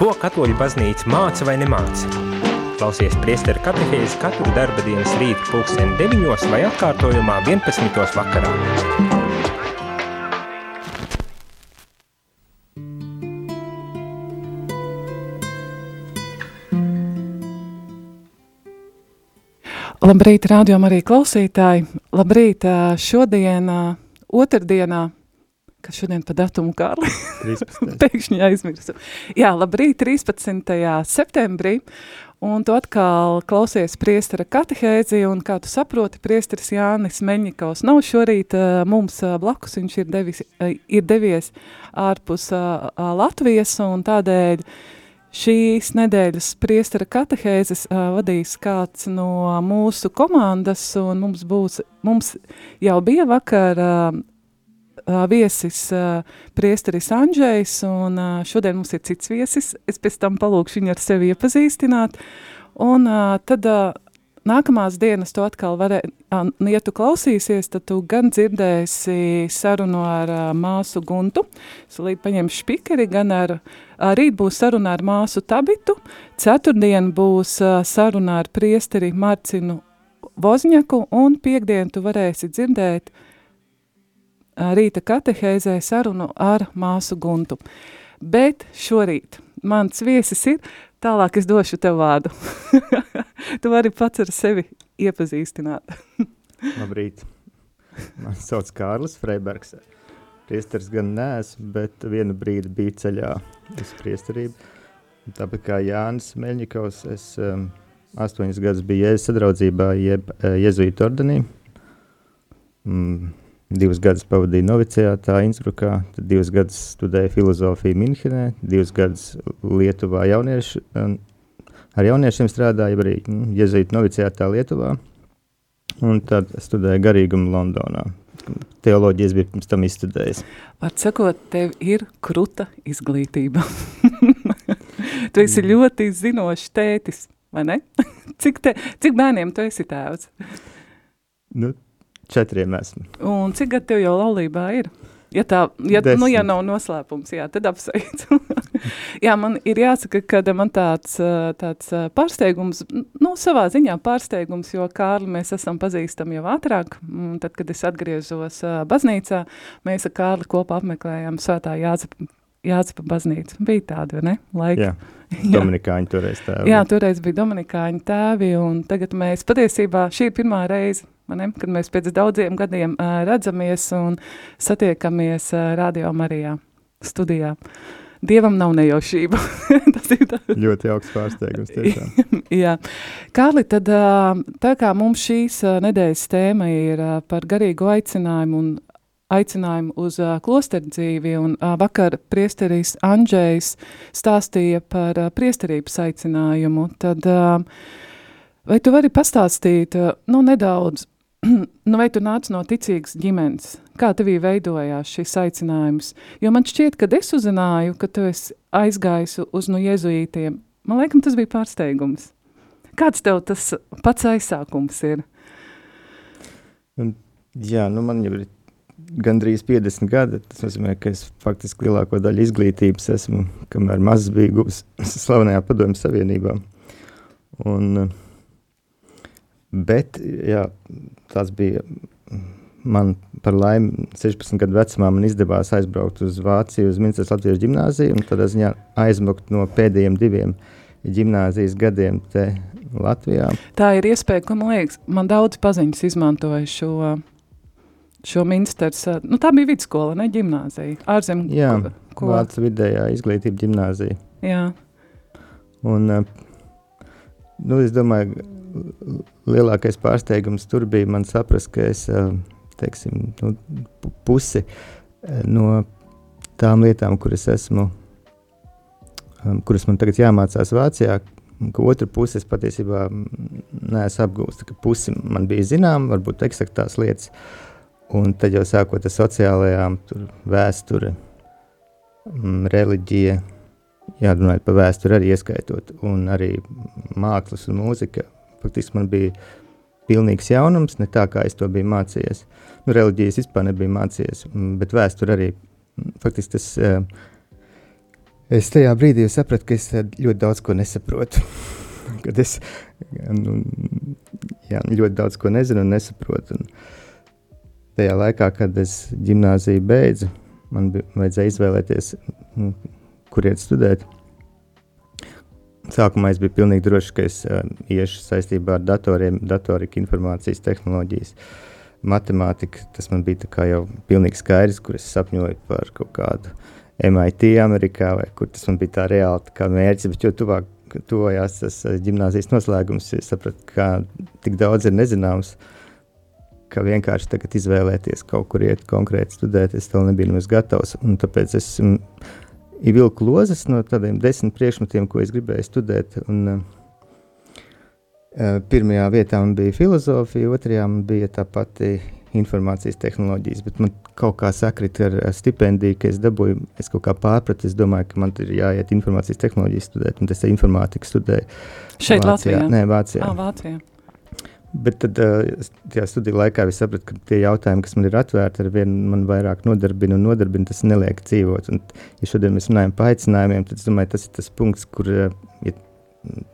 Ko katoļu baznīca māca vai nemāca? Klausies priesteru katehēzi katru darba dienas rītu pulksteni 9 vai atkārtojumā 11. vakarā. Labrīt, rādījumā arī klausītāji. Labrīt, šodien, otrdienā, kas šodien pa datumu, Kārli? 13. Pēkšņi aizmirsu. Jā, labrīt, 13. septembrī, un tu atkal klausies priestara katehēzi, un kā tu saproti, priesteris Jānis Meņikovs nav šorīt mums blakus, viņš ir, devis, ir devies ārpus Latvijas, un tādēļ Šīs nedēļas priestara katehēzes vadīs kāds no mūsu komandas, un mums būs, mums jau bija vakar viesis priesteris Andžejs, un šodien mums ir cits viesis, es pēc tam palūkšu viņu ar sevi iepazīstināt, un tad nākamās dienas tu atkal varē, ja tu klausīsies, tad tu gan dzirdēsi sarunu ar māsu Guntu, salīt paņemšu špikeri, gan ar, rīt būs saruna ar māsu Tabitu, ceturtdien būs saruna ar priesteri Marcinu Vozņaku, un piekdien tu varēsi dzirdēt uh, rīta katehēzē sarunu ar māsu Guntu. Bet šorīt mans viesis ir Tālāk es došu tev vārdu. tu vari pats ar sevi iepazīstināt. Labrīt. Man sauc Kārlis Freibergs. Priesteris gan neesmu, bet vienu brīdi biju ceļā uz priesterību. Tāpat kā Jānis Meļņikovs, es um, astoņas gadus biju Jēzus sadraudzībā, jeb uh, Jezuītu ordenī. Mm, divus gadus pavadīju novicijātā Innsbrukā, tad divus gadus studēju filozofiju Minhenē, divus gadus Lietuvā jauniešu, ar jauniešiem strādāju, arī mm, jezuītu novicijātā Lietuvā, un tad studēju garīgumu Londonā. Teoloģijas bija pirms tam izstudējis. Var sakot, tev ir kruta izglītība. tu esi ļoti zinošs tētis, vai ne? cik, te, cik bērniem tu esi tēvs? Nu, Četriem esmu. Un cik gadi tev jau laulībā ir? Ja tā, ja, Desmit. nu, ja nav noslēpums, jā, tad apsveicu. jā, man ir jāsaka, ka man tāds, tāds pārsteigums, nu, savā ziņā pārsteigums, jo Kārli mēs esam pazīstami jau ātrāk, tad, kad es atgriezos baznīcā, mēs ar Kārli kopā apmeklējām svētā Jāzepa, Jāzepa baznīcu. Bija tāda, vai ne? Laika. Jā, Dominikāņi toreiz tēvi. Jā, toreiz bija Dominikāņi tēvi, un tagad mēs patiesībā, šī ir pirmā reize, ne, kad mēs pēc daudziem gadiem uh, redzamies un satiekamies uh, Radio Marijā studijā. Dievam nav nejaušība. Tas ir tā. ļoti augsts pārsteigums. Jā. Kārli, tad tā kā mums šīs nedēļas tēma ir par garīgu aicinājumu un aicinājumu uz uh, klosterdzīvi, un uh, vakar priesteris Andžejs stāstīja par uh, priesterības aicinājumu, tad uh, vai tu vari pastāstīt, uh, nu, nedaudz, nu, vai tu nāc no ticīgas ģimenes? Kā tevī veidojās šis aicinājums? Jo man šķiet, kad es uzzināju, ka tu esi aizgājis uz no jezuītiem, man liekas, tas bija pārsteigums. Kāds tev tas pats aizsākums ir? Un, jā, nu man jau ir gandrīz 50 gadi. Tas nozīmē, ka es faktiski lielāko daļu izglītības esmu, kamēr mazs biju guvis slavenajā padomju savienībā. Un, bet, jā, tas bija man par laimi 16 gadu vecumā man izdevās aizbraukt uz Vāciju, uz Minstras Latvijas ģimnāziju un tādā ziņā aizmukt no pēdējiem diviem ģimnāzijas gadiem te Latvijā. Tā ir iespēja, ko man liekas, man daudz paziņas izmantoja šo šo Minsters, nu tā bija vidskola, ne ģimnāzija, ārzem. Jā, ko? Vācu vidējā izglītība ģimnāzija. Jā. Un, nu, es domāju, lielākais pārsteigums tur bija man saprast, ka es, teiksim, nu, pusi no tām lietām, kuras esmu, kuras man tagad jāmācās Vācijā, ka otru pusi es patiesībā neesmu apgūst, ka pusi man bija zinām, varbūt eksaktās lietas, Un tad jau sākot ar sociālajām, tur vēsture, reliģija, jārunājot par vēsturi arī ieskaitot, un arī mākslas un mūzika. Faktiski man bija pilnīgs jaunums, ne tā kā es to biju mācījies. Nu, reliģijas vispār nebija mācījies, mm, bet vēsture arī. Mm, faktiski tas uh, es tajā brīdī sapratu, ka es ļoti daudz ko nesaprotu. Kad es nu, jā, ļoti daudz ko nezinu un nesaprotu. Un tajā laikā, kad es gimnāziju beidzu, man bija vajadzēja izvēlēties, nu, kur iet studēt. Sākumā es biju pilnīgi drošs, ka es uh, iešu saistībā ar datoriem, datorika, informācijas tehnoloģijas, matemātika. Tas man bija jau pilnīgi skaidrs, kur es sapņoju par kaut kādu MIT Amerikā, vai kur tas man bija tā reāli tā mērķis. Bet jo tuvāk tuvojās tas gimnāzijas noslēgums, es sapratu, ka tik daudz ir nezināms. Ka vienkārši tagad izvēlēties kaut kur iet konkrēti studēt, es vēl nebiju nemaz gatavs. Tāpēc es vilku lozes no tādiem desmit priekšmetiem, ko es gribēju studēt. Un, uh, pirmajā vietā bija filozofija, otrajā bija tā pati informācijas tehnoloģijas, bet man kaut kā sakrita ar stipendiju, ka es dabūju, es kaut kā pārpratu, es domāju, ka man ir jāiet informācijas tehnoloģijas studēt, un es informātiku studēju. Šeit Vācijā? Nē, Vācijā. Ah, Vācijā. Bet tad, tajā studiju laikā es sapratu, ka tie jautājumi, kas man ir atvērti, ar vienu man vairāk nodarbina un nodarbina, tas neliek dzīvot. Un, ja šodien mēs runājam par aicinājumiem, tad es domāju, tas ir tas punkts, kur ja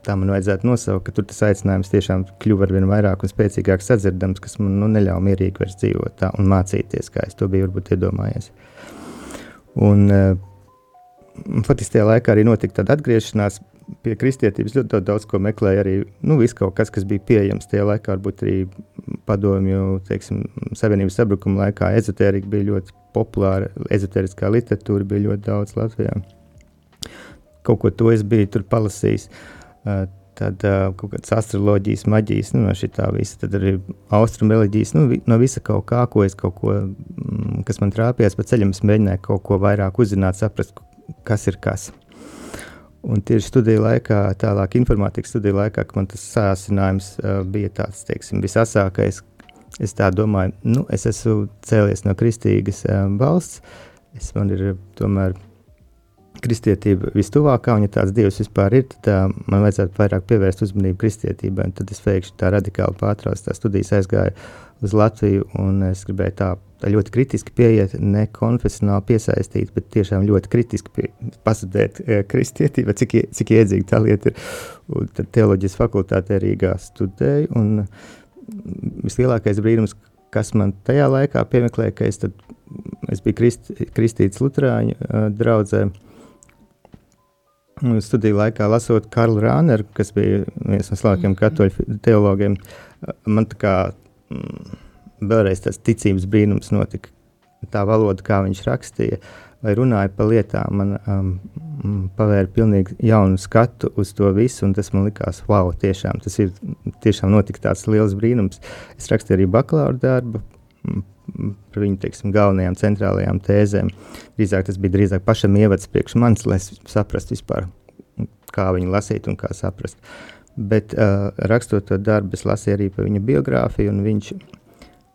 tā man vajadzētu nosaukt, ka tur tas aicinājums tiešām kļuva ar vien vairāk un spēcīgāk sadzirdams, kas man nu, neļauj mierīgi vairs dzīvot tā un mācīties, kā es to biju varbūt iedomājies. Un, Faktiski tajā laikā arī notika tāda atgriešanās pie kristietības ļoti daudz ko meklēja arī nu, kaut kas, kas bija pieejams tajā laikā, varbūt arī padomju teiksim, savienības sabrukuma laikā. Ezotērija bija ļoti populāra, ezotēriskā literatūra bija ļoti daudz Latvijā. Kaut ko to es biju tur palasījis. Tad kaut kādas astroloģijas, maģijas, nu, no šī tā visa. Tad arī austrumu reliģijas, nu, no visa kaut kā, ko es kaut ko, mm, kas man trāpījās pa ceļam, es mēģināju kaut ko vairāk uzzināt, saprast, kas ir kas. Un tieši studiju laikā, tālāk informātikas studiju laikā, kad man tas sācinājums uh, bija tāds, teiksim, visasākais, es tā domāju, nu, es esmu cēlies no kristīgas um, valsts, es man ir tomēr kristietība vistuvākā, un ja tāds dievs vispār ir, tad uh, man vajadzētu vairāk pievērst uzmanību kristietībai, un tad es pēkšņi tā radikāli pārtraucu tās studijas aizgāju uz Latviju, un es gribēju tā, tā ļoti kritiski pieiet, ne konfesionāli piesaistīt, bet tiešām ļoti kritiski pie, pasudēt e, kristietību, cik, cik iedzīga tā lieta ir. Un tad teoloģijas fakultātē Rīgā studēju, un vislielākais brīnums, kas man tajā laikā piemeklēja, ka es, tad, es biju krist, kristīts Lutrāņu uh, draudzē, studiju laikā lasot Karlu Rāneru, kas bija viens no slavenākajiem mhm. katoļu teologiem, man tā kā mm, vēlreiz tas ticības brīnums notika. Tā valoda, kā viņš rakstīja, vai runāja par lietām, man um, pavēra pilnīgi jaunu skatu uz to visu, un tas man likās, wow, tiešām tas ir tiešām notika tāds liels brīnums. Es rakstīju arī bakalaura darbu par viņu teiksim, galvenajām centrālajām tēzēm. Drīzāk tas bija drīzāk pašam ievads priekš manis, lai saprastu vispār, kā viņu lasīt un kā saprast. Bet uh, rakstot to darbu, es lasīju arī par viņa biogrāfiju, un viņš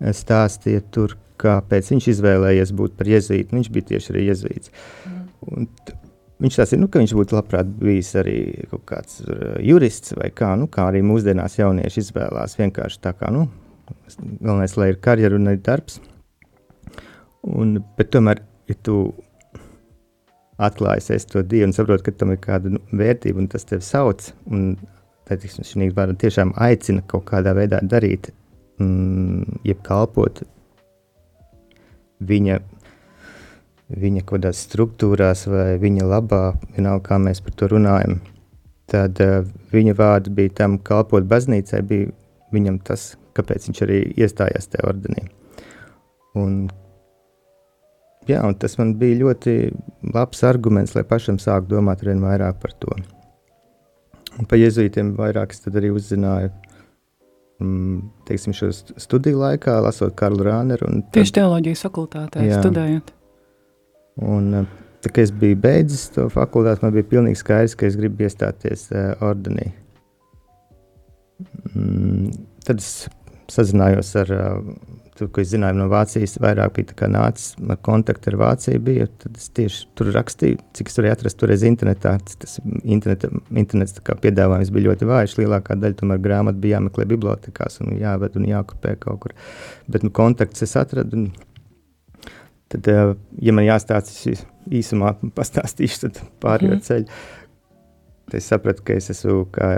stāstīja tur, kāpēc viņš izvēlējies būt par jezuītu. Viņš bija tieši arī jezuīts. Mm. Viņš stāstīja, nu, ka viņš būtu labprāt bijis arī kaut kāds uh, jurists vai kā, nu, kā arī mūsdienās jaunieši izvēlās vienkārši tā kā, nu, galvenais, lai ir karjera un arī darbs. Un, bet tomēr, ja tu atklājies to Dievu un saproti, ka tam ir kāda nu, vērtība un tas tevi sauc, un šī vārda tiešām aicina kaut kādā veidā darīt, mm, jeb kalpot viņa, viņa kaut kādās struktūrās vai viņa labā, vienalga, kā mēs par to runājam. Tad uh, viņa vārds bija tam kalpot baznīcai, bija viņam tas, kāpēc viņš arī iestājās tajā ordenī. Un, jā, un tas man bija ļoti labs arguments, lai pašam sāktu domāt vairāk par to. Un par jēzuītiem vairāk es arī uzzināju. Mm, teiksim, šo studiju laikā, lasot Karlu Rāneru. Tad, Tieši teoloģijas fakultātē jā. studējot. Un, eh, tā, kad es biju beidzis to fakultāti, man bija pilnīgi skaidrs, ka es gribu iestāties uh, ordenī. Mm, tad es sazinājos ar uh, tur, ko es zināju no Vācijas, vairāk bija nācis kontakti ar Vāciju. Bija, tad es tieši tur rakstīju, cik es varēju atrast toreiz internetā. Tas interneta, internets piedāvājums bija ļoti vājš. Lielākā daļa tomēr grāmatu bija jāmeklē bibliotekās un jāved un jākopē kaut kur. Bet nu, kontakts es atradu. Tad, uh, ja man jāstāsta īsumā, pastāstīšu pārējo mm. ceļu. Es sapratu, ka es esmu kā,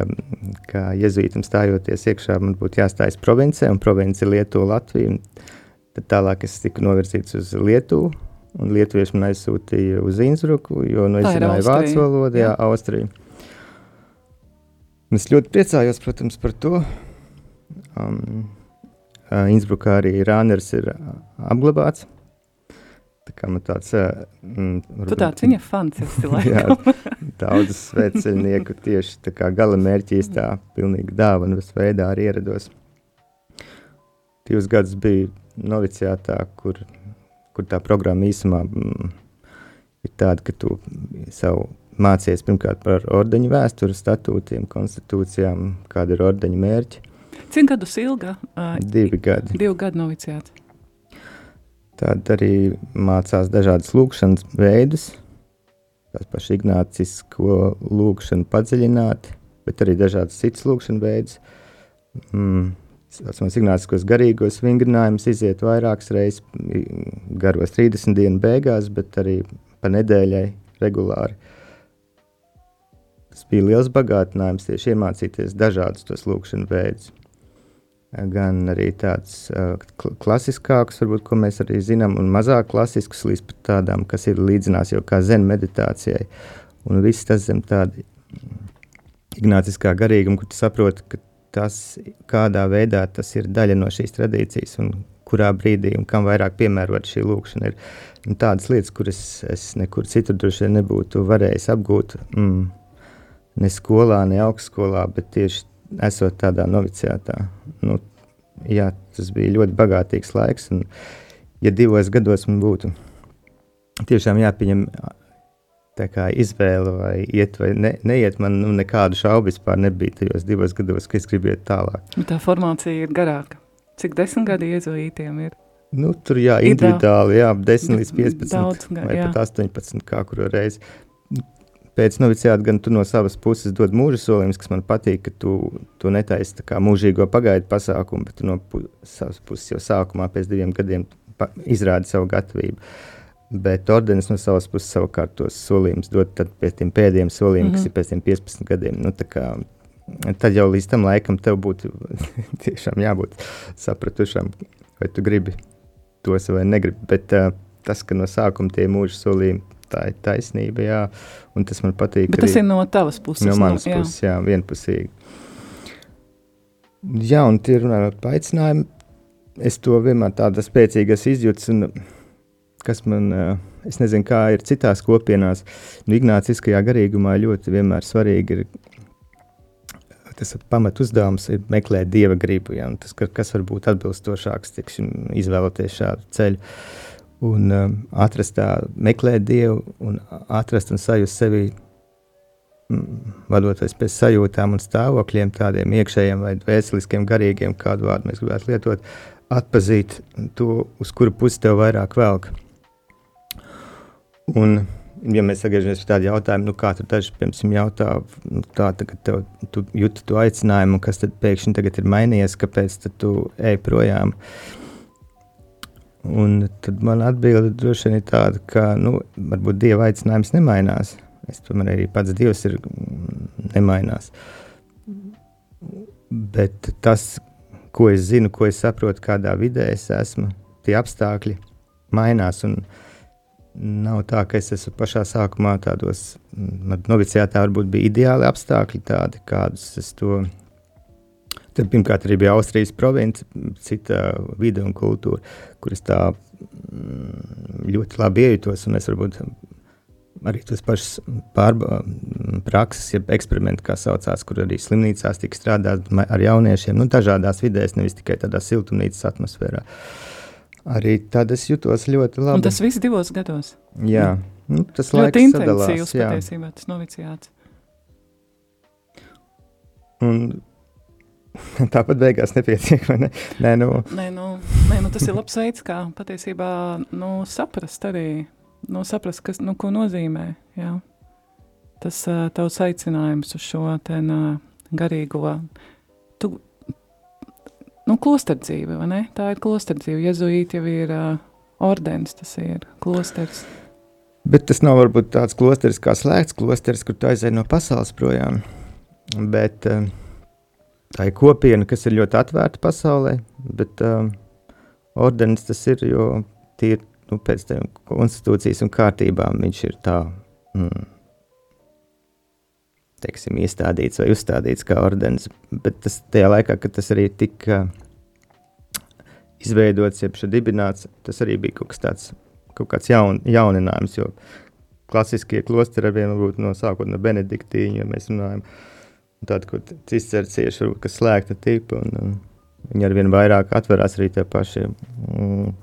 kā jezuītam stājoties iekšā, man būtu jāstājas provincē, un province Lietuva, Latvija. Tad tālāk es tiku novirzīts uz Lietuvu, un lietuvieši man aizsūtīja uz Innsbruku, jo nu, es zināju vācu valodu, jā, jā Austriju. Un es ļoti priecājos, protams, par to. Um, uh, Innsbrukā arī Rāners ir uh, apglabāts. Tā kā man tāds... Uh, mm, tu tāds viņa fans esi, jā, daudz sveceļnieku tieši tā kā gala mērķīs tā pilnīgi dāvanas veidā arī ierados. Divus gadus biju noviciātā, kur, kur tā programma īsumā mm, ir tāda, ka tu savu mācies pirmkārt par ordeņu vēsturi, statūtiem, konstitūcijām, kāda ir ordeņa mērķi. Cik gadus ilga? Uh, divi gadi. Divi gadi noviciāts. Tad arī mācās dažādas lūkšanas veidus, tās paši ignācisko lūkšanu padziļināti, bet arī dažādas citas lūkšana veidus. Mm, Saucamās ignāciskos garīgos vingrinājumus iziet vairākas reizes garos 30 dienu beigās, bet arī pa nedēļai regulāri. Tas bija liels bagātinājums tieši iemācīties dažādus tos lūkšanu veidus. Gan arī tāds uh, klasiskāks, varbūt, ko mēs arī zinām, un mazāk klasisks, līdz pat tādām, kas ir līdzinās jau kā zen meditācijai. Un viss tas zem tāda ignāciskā garīguma, kur tu saproti, ka tas, kādā veidā tas ir daļa no šīs tradīcijas un kurā brīdī un kam vairāk piemērot šī lūkšana. Ir un tādas lietas, kuras es nekur citur droši nebūtu varējis apgūt, mm, ne skolā, ne augstskolā, bet tieši esot tādā noviciātā. Nu, jā, tas bija ļoti bagātīgs laiks, un ja divos gados man būtu tiešām jāpieņem izvēle, vai iet vai ne, neiet. Man nu, nekādu šaubu vispār nebija tajos divos gados, ka es gribu iet tālāk. Nu, tā formācija ir garāka. Cik desmit gadi iezoītiem ir? Nu, tur jā, individuāli, jā, 10 līdz 15 daudz, vai jā. pat 18 kā kuru reizi. Pēc noviciāta gan tu no savas puses dod mūža solījumus, kas man patīk, ka tu, tu netaisi tā kā mūžīgo pagaidu pasākumu, bet tu no pu savas puses jau sākumā pēc diviem gadiem izrādi savu gatavību. Bet ordenis no savas puses savukārt tos solījumus dod pēc tiem pēdējiem solījumiem, mm -hmm. kas ir pēc tiem 15 gadiem. Nu, kā, tad jau līdz tam laikam tev būtu tiešām jābūt sapratušam, vai tu gribi tos vai negribi. Bet uh, tas, ka no sākuma tie mūža solījumi, tā ir taisnība, jā, un tas man patīk. Bet tas ir no tavas puses. No manas no, jā. puses, jā, vienpusīgi. Jā, un tie runājot par aicinājumu, es to vienmēr tādu spēcīgu izjūtu, un kas man, es nezinu, kā ir citās kopienās, nu, Ignāciskajā garīgumā ļoti vienmēr svarīgi ir tas pamat uzdevums ir meklēt dieva gribu, ja, tas, kas var būt atbilstošāks, tiksim, izvēloties šādu ceļu. Un um, atrast tā, meklēt dievu un atrast un sajust sevi, mm, vadoties pēc sajūtām un stāvokļiem, tādiem iekšējiem vai vēseliskiem, garīgiem, kādu vārdu mēs gribētu lietot, atpazīt to, uz kuru pusi tev vairāk velk. Un, ja mēs atgriežamies pie tāda jautājuma, nu, kā tu daži, piemēram, jautā, nu, tā, tagad tev, tu jūti to aicinājumu, kas tad pēkšņi tagad ir mainījies, kāpēc tu ej projām? Un tad man atbilde droši vien ir tāda, ka, nu, varbūt Dieva aicinājums nemainās. Es tomēr arī pats Dievs ir nemainās. Bet tas, ko es zinu, ko es saprotu, kādā vidē es esmu, tie apstākļi mainās. Nav tā, ka es esmu pašā sākumā tādos, man noviciātā varbūt bija ideāli apstākļi tādi, kādus es to. Tad pirmkārt arī bija Austrijas province, cita vide un kultūra, kuras tā mm, ļoti labi iejutos, es varbūt arī tos pašus prakses, jeb eksperimentus, kā saucās, kur arī slimnīcās tika strādāt ar jauniešiem, nu, dažādās vidēs, nevis tikai tādā siltumnīcas atmosfērā. Arī tad es jutos ļoti labi. Un tas viss divos gados. Jā, nu, tas ļoti intensīvs patiesībā tas noviciāts. Un tāpat beigās nepietiek, ne? Nē, nu. Nē, nu, nē, nu tas ir labs veids, kā patiesībā nu, saprast arī, nu, saprast, kas, nu, ko nozīmē, jā. Tas uh, tavs aicinājums uz šo ten uh, garīgo, tu, nu, klosterdzīve, vai ne? Tā ir klosterdzīve. Jezuīti jau ir uh, ordenis tas ir, klosters. Bet tas nav varbūt tāds klosteris kā slēgts klosteris, kur tu aizēji no pasaules projām. Bet uh, tā ir kopiena, kas ir ļoti atvērta pasaulē, bet uh, ordenis tas ir, jo tīri nu, pēc tam konstitūcijas un kārtībām viņš ir tā, mm, teiksim, iestādīts vai uzstādīts kā ordenis, bet tas tajā laikā, kad tas arī tika izveidots, jeb dibināts, tas arī bija kaut kas tāds, kaut kāds jaun, jauninājums, jo klasiskie klosteri ar vienu būtu no sākot no benediktīņu, ja mēs runājam, tāda, ko cistercieši, kas slēgta tipa, un, un viņi ar vien vairāk atverās arī tie paši mm,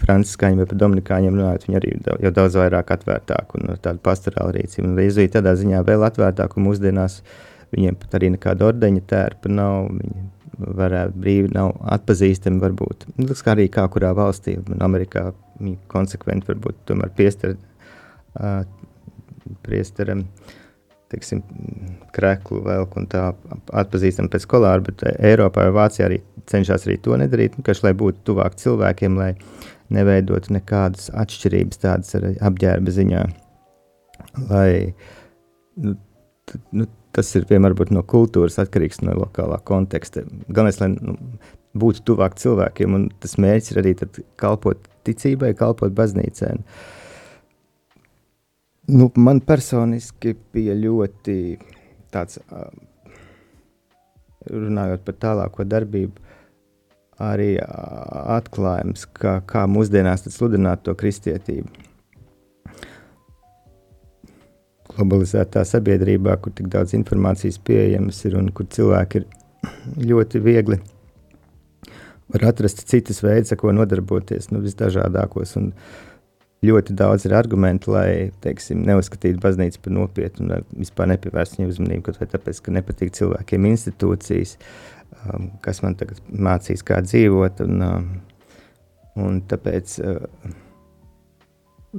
franciskāņiem vai dominikāņiem runājot, viņi arī jau daudz vairāk atvērtāk un tādu pastorālu rīcību. Un Jēzus tādā ziņā vēl atvērtāk, un mūsdienās viņiem pat arī nekāda ordeņa tērpa nav, viņi varētu brīvi nav atpazīstami varbūt. Nu, tas kā arī kā kurā valstī, man Amerikā viņi konsekventi varbūt tomēr piester, uh, priesteram, teiksim, kreklu velk un tā atpazīstam pēc kolāra, bet Eiropā vai Vācijā arī cenšas arī to nedarīt, nu, kaž, lai būtu tuvāk cilvēkiem, lai neveidot nekādas atšķirības tādas ar apģērba ziņā. Lai, nu, t, nu, tas ir vienmēr no kultūras atkarīgs no lokālā konteksta. Galvenais, lai nu, būtu tuvāk cilvēkiem, un tas mērķis ir arī kalpot ticībai, kalpot baznīcai. Nu, man personiski bija ļoti tāds, runājot par tālāko darbību, arī atklājums, kā, kā mūsdienās sludināt to kristietību. Globalizētā sabiedrībā, kur tik daudz informācijas pieejamas ir un kur cilvēki ir ļoti viegli var atrast citas veidus, ko nodarboties, nu, visdažādākos. Un ļoti daudz ir argumentu, lai teiksim, neuzskatītu baznīcu par nopietnu un vispār nepievērstu viņai uzmanību, kaut vai tāpēc, ka nepatīk cilvēkiem institūcijas. Uh, Um, kas man tagad mācīs, kā dzīvot. Un, um, un tāpēc uh,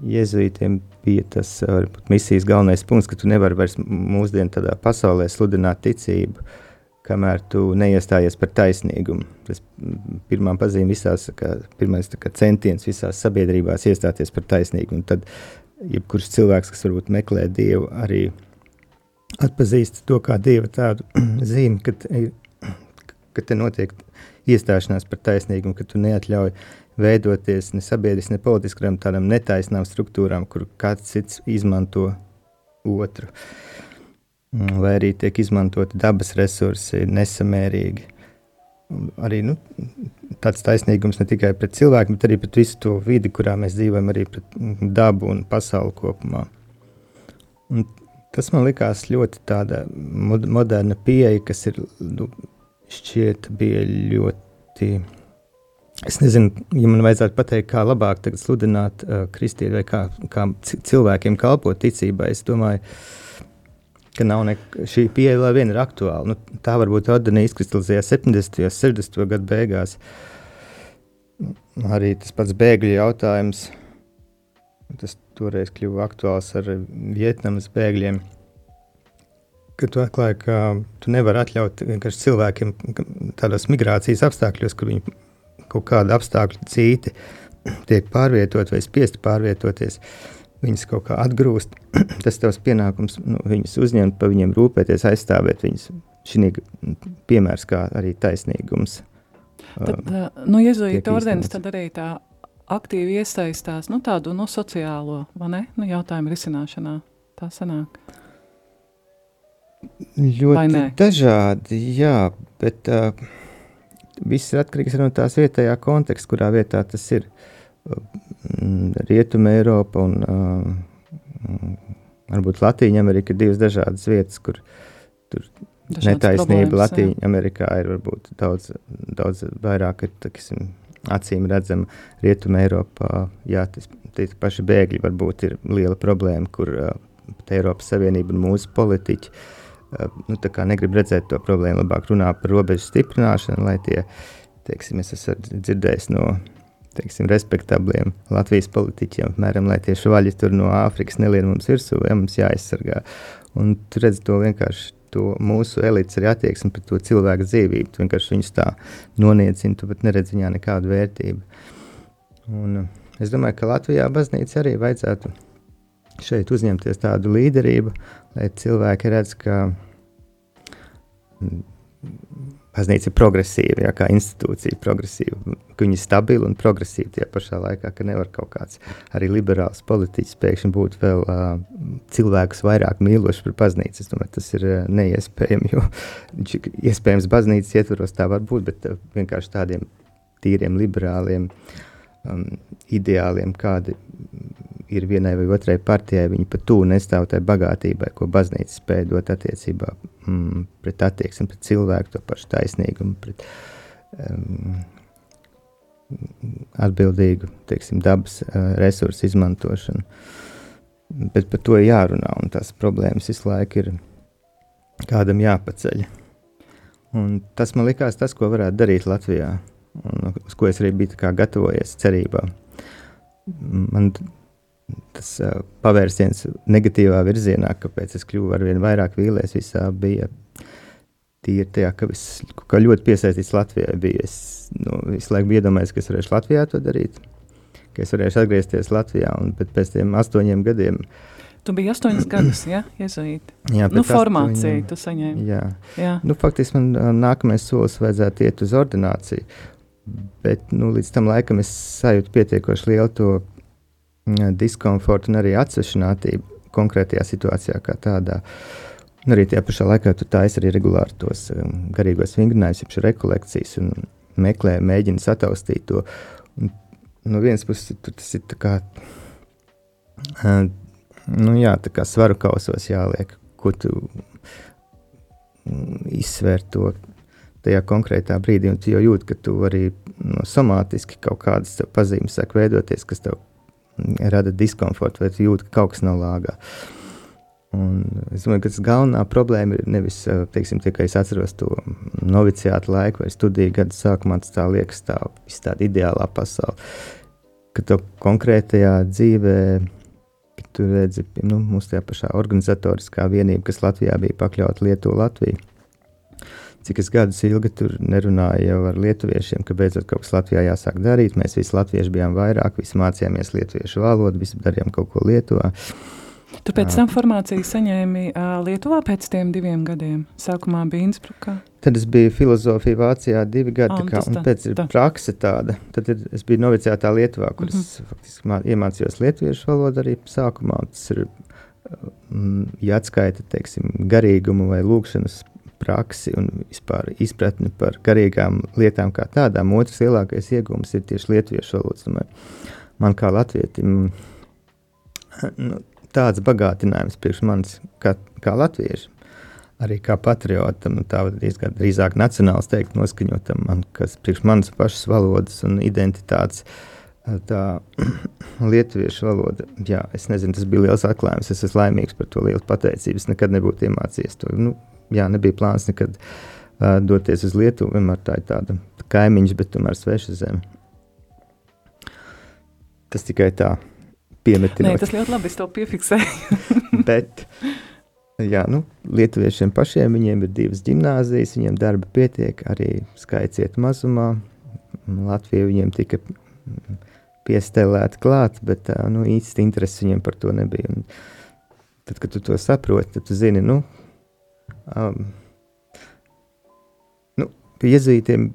jēzuītiem bija tas uh, misijas galvenais punkts, ka tu nevari vairs mūsdienu tādā pasaulē sludināt ticību, kamēr tu neiestājies par taisnīgumu. Tas pirmā pazīme visās, kā, pirmais kā centiens visās sabiedrībās iestāties par taisnīgumu. Tad jebkurš cilvēks, kas varbūt meklē Dievu, arī atpazīst to kā Dieva tādu zīmi, ka ir ka te notiek iestāšanās par taisnīgumu, ka tu neatļauj veidoties ne sabiedriski, ne politiskām tādām netaisnām struktūrām, kur kāds cits izmanto otru. Mm, vai arī tiek izmantoti dabas resursi nesamērīgi. Arī nu, tāds taisnīgums ne tikai pret cilvēku, bet arī pret visu to vidi, kurā mēs dzīvojam, arī pret dabu un pasauli kopumā. Un tas man likās ļoti moderna pieeja, kas ir nu, šķiet bija ļoti. Es nezinu, ja man vajadzētu pateikt, kā labāk sludināt uh, kristieti vai kā, kā cilvēkiem kalpot ticībai. Es domāju, ka nav ne, šī pieeja vēl viena ir aktuāla. Nu, tā varbūt Odina izkristalizējās 70. un 60. gadu beigās. Arī tas pats bēgļu jautājums, tas toreiz kļuva aktuāls ar Vietnamas bēgļiem ka tu atklāji, ka tu nevari atļaut cilvēkiem tādos migrācijas apstākļos, kur viņi kaut kāda apstākļa cīti tiek pārvietot vai spiest pārvietoties. Viņus kaut kā atgrūst. Tas tavs pienākums, nu, viņus uzņemt, par viņiem rūpēties, aizstāvēt viņus. Šī piemērs kā arī taisnīgums. Tad, um, nu, jezuīta ordenis tad arī tā aktīvi iesaistās nu, tādu nu, sociālo ne, nu, jautājumu risināšanā. Tā sanāk. Ļoti dažādi, jā, bet uh, viss ir atkarīgs no tās vietējā konteksta, kurā vietā tas ir. Uh, Rietuma Eiropa un uh, varbūt Latvija Amerika ir divas dažādas vietas, kur tur Dažāds netaisnība Latvijā Amerikā ir varbūt daudz, daudz vairāk ir, taksim, acīm redzama. Rietuma Eiropā, jā, tas, tie paši bēgļi varbūt ir liela problēma, kur uh, Eiropas Savienība un mūsu politiķi uh, nu, negrib redzēt to problēmu, labāk runā par robežu stiprināšanu, lai tie, teiksim, es esmu dzirdējis no teiksim, respektabliem Latvijas politiķiem, apmēram, lai tie švaļi tur no Āfrikas nelien mums virsū, ja mums jāaizsargā. Un tu redz to vienkārši to mūsu elites arī attieksmi pret to cilvēku dzīvību. Tu vienkārši viņus tā noniecini, tu pat neredz viņā nekādu vērtību. Un Es domāju, ka Latvijā baznīca arī vajadzētu šeit uzņemties tādu līderību, lai cilvēki redz, ka baznīca ir progresīva, ja, kā institūcija progresīva, ka viņi ir stabili un progresīvi tie pašā laikā, ka nevar kaut kāds arī liberāls politiķis pēkšņi būt vēl uh, cilvēkus vairāk mīlošs par baznīcu. Es domāju, tas ir uh, neiespējami, jo iespējams baznīcas ietvaros tā var būt, bet uh, vienkārši tādiem tīriem liberāliem um, ideāliem, kādi ir vienai vai otrai partijai, viņi pat tūlīt nestāv tai bagātībai, ko baznīca spēja dot attiecībā mm, pret attieksmi pret cilvēku, to pašu taisnīgumu, pret um, atbildīgu teiksim, dabas uh, resursu izmantošanu. Bet par to jārunā, un tās problēmas visu laiku ir kādam jāpaceļ. Un tas man likās tas, ko varētu darīt Latvijā, un uz ko es arī biju gatavojies cerībā. Man tas uh, pavērsiens negatīvā virzienā, kāpēc es kļuvu ar vien vairāk vīlies, visā bija tīri tajā, ka es ka ļoti piesaistīts Latvijai. Biju. Es nu, visu laiku biju iedomājies, ka es varēšu Latvijā to darīt, ka es varēšu atgriezties Latvijā, un pēc tiem astoņiem gadiem. Tu biji astoņus gadus, ja, iezuīt. Jā, nu, formāciju astoņiem, tu saņēmi. Jā. jā. Nu, faktiski man nākamais solis vajadzētu iet uz ordināciju, bet nu, līdz tam laikam es sajūtu pietiekoši lielu to diskomfortu un arī atsvešinātību konkrētajā situācijā kā tādā. Un arī tajā pašā laikā tu taisi arī regulāri tos um, garīgos vingrinājumus, jeb rekolekcijas un meklē, mēģina sataustīt to. Un, no vienas puses tas ir kā, uh, nu jā, tā kā svaru kausos jāliek, ko tu mm, izsver to tajā konkrētā brīdī, un tu jau jūti, ka tu arī no somātiski kaut kādas pazīmes sāk veidoties, kas tev rada diskomfortu, vai jūt, ka kaut kas nav lāgā. Un es domāju, ka tas galvenā problēma ir nevis teiksim, tikai es atceros to noviciātu laiku vai studiju gadu sākumā, tas tā liekas, tā ir tāda ideālā pasaule. Ka to konkrētajā dzīvē, tu redzi, nu, mūsu tajā pašā organizatoriskā vienība, kas Latvijā bija pakļauta Lietuvu Latviju cik es gadus ilgi tur nerunāju jau ar lietuviešiem, ka beidzot kaut kas Latvijā jāsāk darīt. Mēs visi latvieši bijām vairāk, visi mācījāmies lietuviešu valodu, visi darījām kaut ko Lietuvā. Tu pēc tam formāciju saņēmi Lietuvā pēc tiem diviem gadiem. Sākumā bija Innsbrukā. Tad es biju filozofija Vācijā divi gadi, ah, kā, un tā, pēc ir tā. prakse tāda. Tad ir, es biju noviciātā Lietuvā, kur mm -hmm. es faktiski mā, iemācījos lietuviešu valodu arī sākumā. Tas ir, ja atskaita, teiksim, garīgumu vai lūkšanas praksi un vispār izpratni par garīgām lietām kā tādām. Otrs lielākais iegūms ir tieši lietuviešu valoda. Man kā latvietim nu, tāds bagātinājums priekš manis kā, kā latviešu. Arī kā patriotam, tā diezgan drīzāk nacionāls teikt, noskaņotam, man, kas priekš manas pašas valodas un identitātes tā lietuviešu valoda, jā, es nezinu, tas bija liels atklājums. Es esmu laimīgs par to lielu pateicību. Es nekad nebūtu iemācījies to. Nu, jā, nebija plāns nekad uh, doties uz Lietuvu. Vienmēr tā ir tāda kaimiņš, bet tomēr sveša zeme. Tas tikai tā piemetinot. Nē, tas ļoti labi, es to piefiksēju. bet, jā, nu, lietuviešiem pašiem viņiem ir divas gimnāzijas, viņiem darba pietiek, arī skaits iet mazumā. Latvija viņiem tika piestelēta klāt, bet nu, īsti interesi viņiem par to nebija. Un tad, kad tu to saproti, tad tu zini, nu, Um, nu, pie iezītiem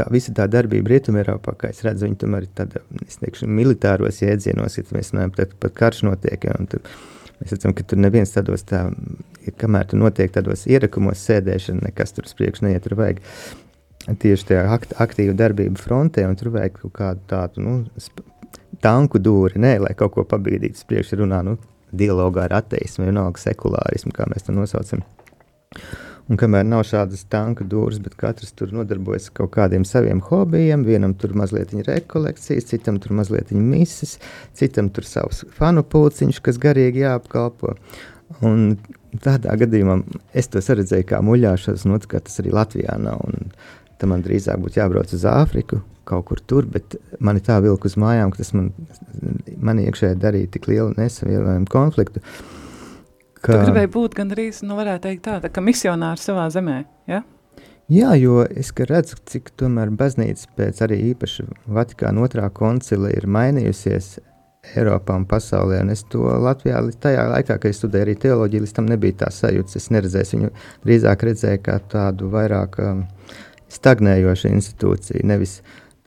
tā visa tā darbība Rietumēropā, kā es redzu, viņi tomēr ir tāda, es teikšu, militāros jēdzienos, ja mēs runājam, tad pat karš notiek, ja, un tur mēs redzam, ka tur neviens tādos tā, ja kamēr tu notiek tādos ierakumos sēdēšana, nekas tur uz priekšu neiet, tur vajag tieši tajā akt, aktīvu darbību frontē, un tur vajag kaut kādu tādu, nu, tanku dūri, nē, lai kaut ko pabīdītu uz priekšu runā, nu, dialogā ar ateismu, vienalga sekulārismu, kā mēs to nosaucam. Un kamēr nav šādas tanka dūris, bet katrs tur nodarbojas ar kaut kādiem saviem hobijiem, vienam tur mazliet rekolekcijas, citam tur mazliet mises, citam tur savs fanu pulciņš, kas garīgi jāapkalpo. Un tādā gadījumā es to redzēju kā muļāšanos, nu, ka tas arī Latvijā nav. Tam man drīzāk būtu jābrauc uz Āfriku, kaut kur tur, bet man ir tā vilka uz mājām, ka tas man, man iekšēji darīja tik lielu nesavienojumu konfliktu. Uh, Ka... Tu gribēji būt gandrīz, nu, varētu teikt, tāda, ka misionārs savā zemē. Ja? Jā, jo es redzu, cik tomēr baznīca pēc arī īpaši Vatikāna otrā koncila ir mainījusies Eiropā un pasaulē. Un es to Latvijā, tajā laikā, kad es studēju arī teoloģiju, līdz tam nebija tā sajūta. Es neredzēju viņu, drīzāk redzēju kā tādu vairāk um, stagnējošu institūciju. Nevis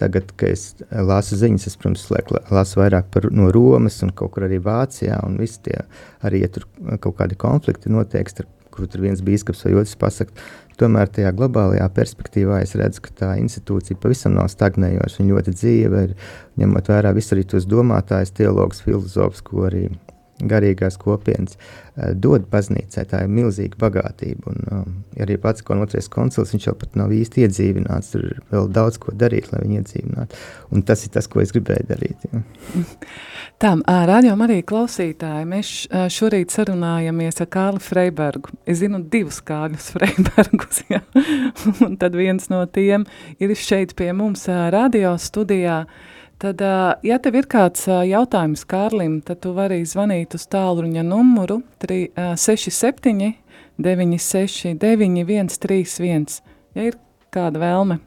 tagad, kad es lasu ziņas, es, protams, lasu vairāk par, no Romas un kaut kur arī Vācijā, un visi tie arī, ja tur kaut kādi konflikti notiek, starp, kur tur viens bīskaps vai otrs pasaka, Tomēr tajā globālajā perspektīvā es redzu, ka tā institūcija pavisam nav stagnējoša. Viņa ļoti dzīva ir, ņemot vērā visu arī tos domātājus, teologus, filozofus, ko arī garīgās kopienas uh, dod baznīcai. Tā ir milzīga bagātība. Un, um, arī pats otrais koncils, viņš jau pat nav īsti iedzīvināts. Tur ir vēl daudz ko darīt, lai viņu iedzīvinātu. Un tas ir tas, ko es gribēju darīt. Ja. Tā, radio arī klausītāji, mēs šorīt sarunājamies ar Kārli Freibergu. Es zinu divus Kārļus Freibergus, ja? un tad viens no tiem ir šeit pie mums radio studijā. Uh, Tad, ja tev ir kāds jautājums Kārlim, tad tu vari zvanīt uz tālruņa numuru 67 969 131, ja ir kāda vēlme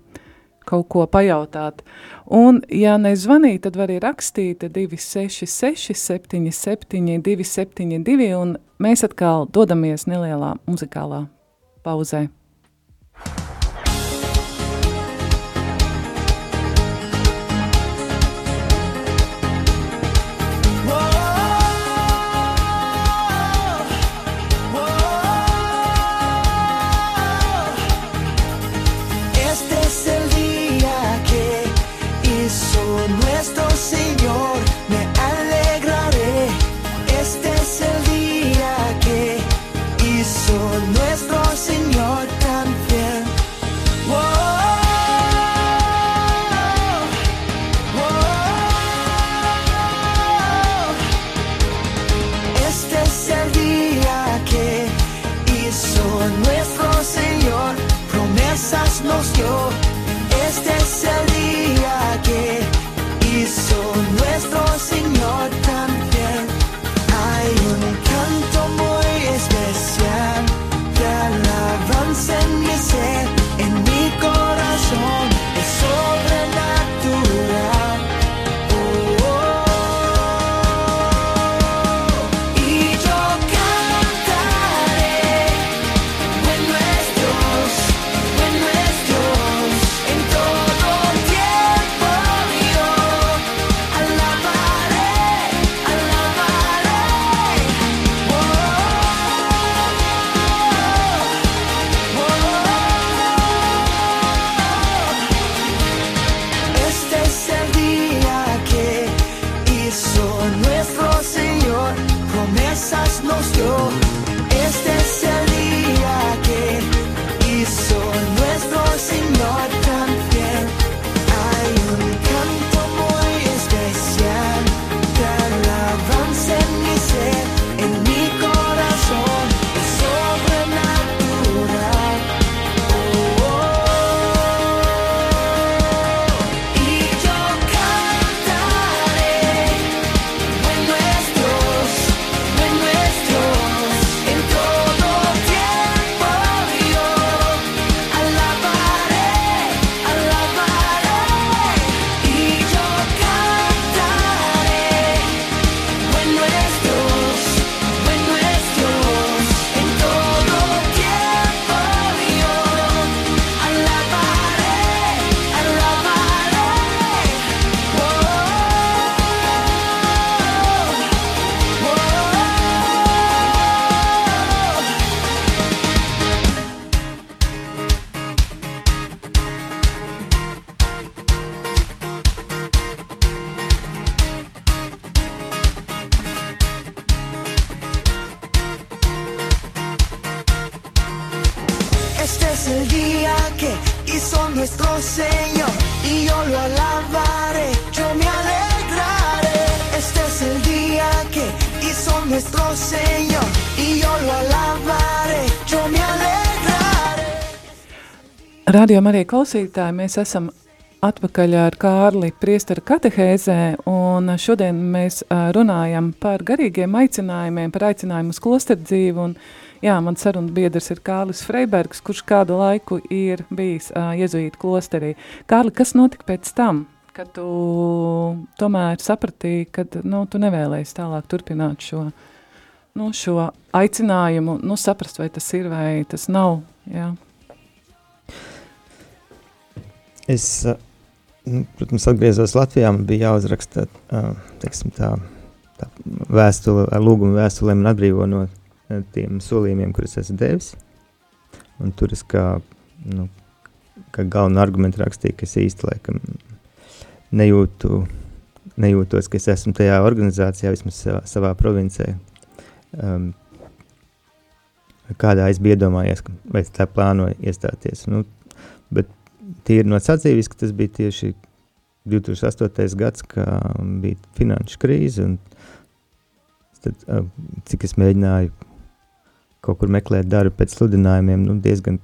kaut ko pajautāt. Un, ja nezvanīt, tad var arī rakstīt 266 77 272, un mēs atkal dodamies nelielā muzikālā pauzē. Radījumā arī klausītāji, mēs esam atpakaļ ar Kārli priestara katehēzē, un šodien mēs runājam par garīgiem aicinājumiem, par aicinājumu uz klosterdzīvu, un jā, man saruna biedrs ir Kārlis Freibergs, kurš kādu laiku ir bijis jezuīta klosterī. Kārli, kas notika pēc tam, kad tu tomēr sapratīji, ka nu, tu nevēlējies tālāk turpināt šo, nu, šo aicinājumu, nu, saprast, vai tas ir vai tas nav, jā? Es nu, protams, atgriezos Latvijā, man bija jāuzraksta teiksim, tā, tā vēstule, ar lūgumu vēstulēm un atbrīvo no tiem solījumiem, kurus esmu devis. Un tur es kā, nu, kā galvenu argumentu rakstīju, ka es īsti laikam nejūtu, nejūtos, ka es esmu tajā organizācijā, vismaz savā, savā provincē, um, kādā es biju iedomājies, vai tā plānoju iestāties. Nu, bet tīri no sacīvis, ka tas bija tieši 2008. gads, kad bija finanšu krīze. Tad, cik es mēģināju kaut kur meklēt darbu pēc sludinājumiem, nu, diezgan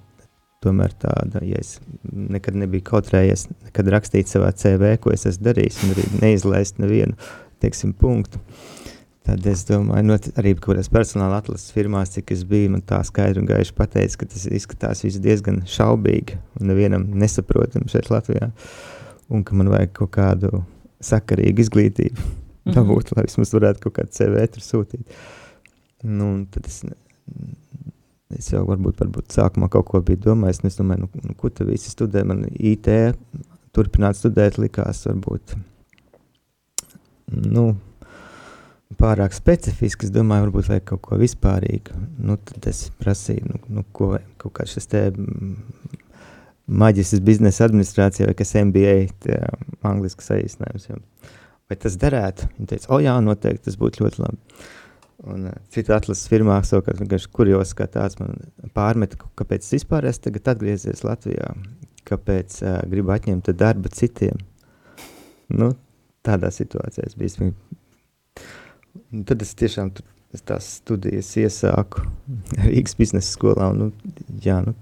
tomēr tāda, ja es nekad nebiju kautrējies, nekad rakstīt savā CV, ko es esmu darījis, un arī neizlaist nevienu, teiksim, punktu. Tad es domāju, no, nu, arī kādās personāla atlases firmās, cik es biju, man tā skaidri un gaiši pateica, ka tas izskatās diezgan šaubīgi un nevienam nesaprotam šeit Latvijā, un ka man vajag kaut kādu sakarīgu izglītību mm -hmm. dabūt, lai vismaz varētu kaut kādu CV tur sūtīt. Nu, tad es, es jau varbūt, varbūt sākumā kaut ko biju domājis, un es domāju, nu, nu ko te visi studē, man IT turpināt studēt likās varbūt, nu, pārāk specifiski. Es domāju, varbūt vajag kaut ko vispārīgu. Nu, tad es prasīju, nu, nu, ko kaut kāds šis te mm, maģisks biznesa administrācija vai kas MBA, tie angliski saīsinājums. Vai tas derētu? Viņa teica, o jā, noteikti tas būtu ļoti labi. Un uh, cita atlases firmā savukārt vienkārši kurjos, kā tāds man pārmet, kāpēc es vispār esmu tagad atgriezies Latvijā, kāpēc uh, gribu atņemt darbu citiem. Nu, tādā situācijā es biju Un tad es tiešām tur, es tās studijas iesāku Rīgas biznesa skolā. Un, nu, jā, nu,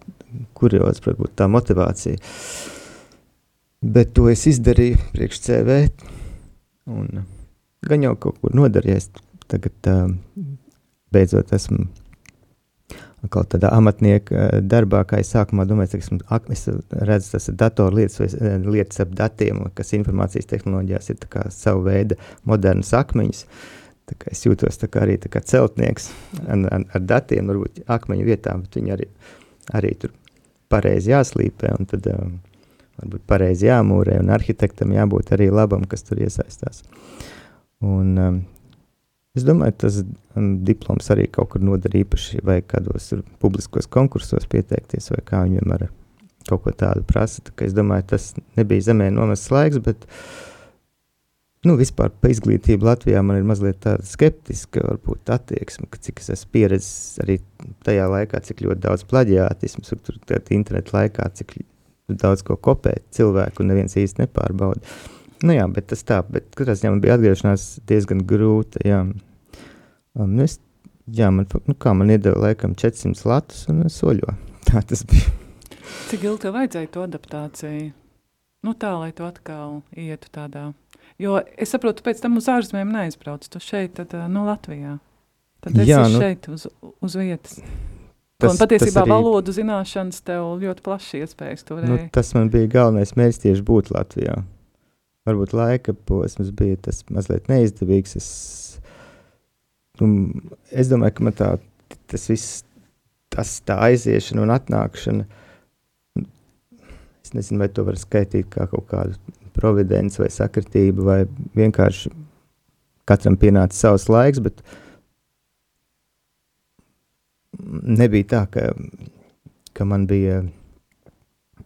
kurjos, varbūt tā motivācija. Bet to es izdarīju priekš CV. Un gan jau kaut kur nodarījies. Tagad uh, beidzot esmu kaut tādā amatnieka darbā, kā es sākumā domāju, ak, es redzu, tas ir datorlietas lietas vai lietas ap datiem, kas informācijas tehnoloģijās ir tā kā savu veidu modernas akmeņus. Uh, Es jūtos kā arī kā celtnieks ar, ar, ar datiem, varbūt akmeņu vietām, bet viņi arī, arī tur pareizi jāslīpē un tad um, varbūt pareizi jāmūrē un arhitektam jābūt arī labam, kas tur iesaistās. Un, um, es domāju, tas um, diploms arī kaut kur noder īpaši vai kādos publiskos konkursos pieteikties vai kā viņi vienmēr kaut ko tādu prasa. Tā es domāju, tas nebija zemē nomests laiks, bet uh, nu, vispār par izglītību Latvijā man ir mazliet tāda skeptiska varbūt, attieksme, ka cik es esmu pieredzējis arī tajā laikā, cik ļoti daudz plaģiātismu, tur interneta laikā, cik daudz ko kopēt cilvēku un neviens īsti nepārbauda. Nu jā, bet tas tā, bet katrā ziņā man bija atgriešanās diezgan grūta, jā. Um, nu es, jā, man, nu kā man iedeva laikam 400 latus un soļo. Tā tas bija. Cik ilgi tev vajadzēja to adaptāciju? Nu tā, lai tu atkal ietu tādā Jo es saprotu, pēc tam uz ārzemēm neaizbrauc. Tu šeit, tad, nu, Latvijā. Tad es esmu nu, šeit uz, uz vietas. Tas, un patiesībā arī, valodu zināšanas tev ļoti plaši iespējas. Nu, tas man bija galvenais mērķis tieši būt Latvijā. Varbūt laika posms bija tas mazliet neizdevīgs. Es, nu, es domāju, ka man tā, tas viss, tas tā aiziešana un atnākšana, es nezinu, vai to var skaitīt kā kaut kādu providence vai sakritība, vai vienkārši katram pienāca savs laiks, bet nebija tā, ka, ka man bija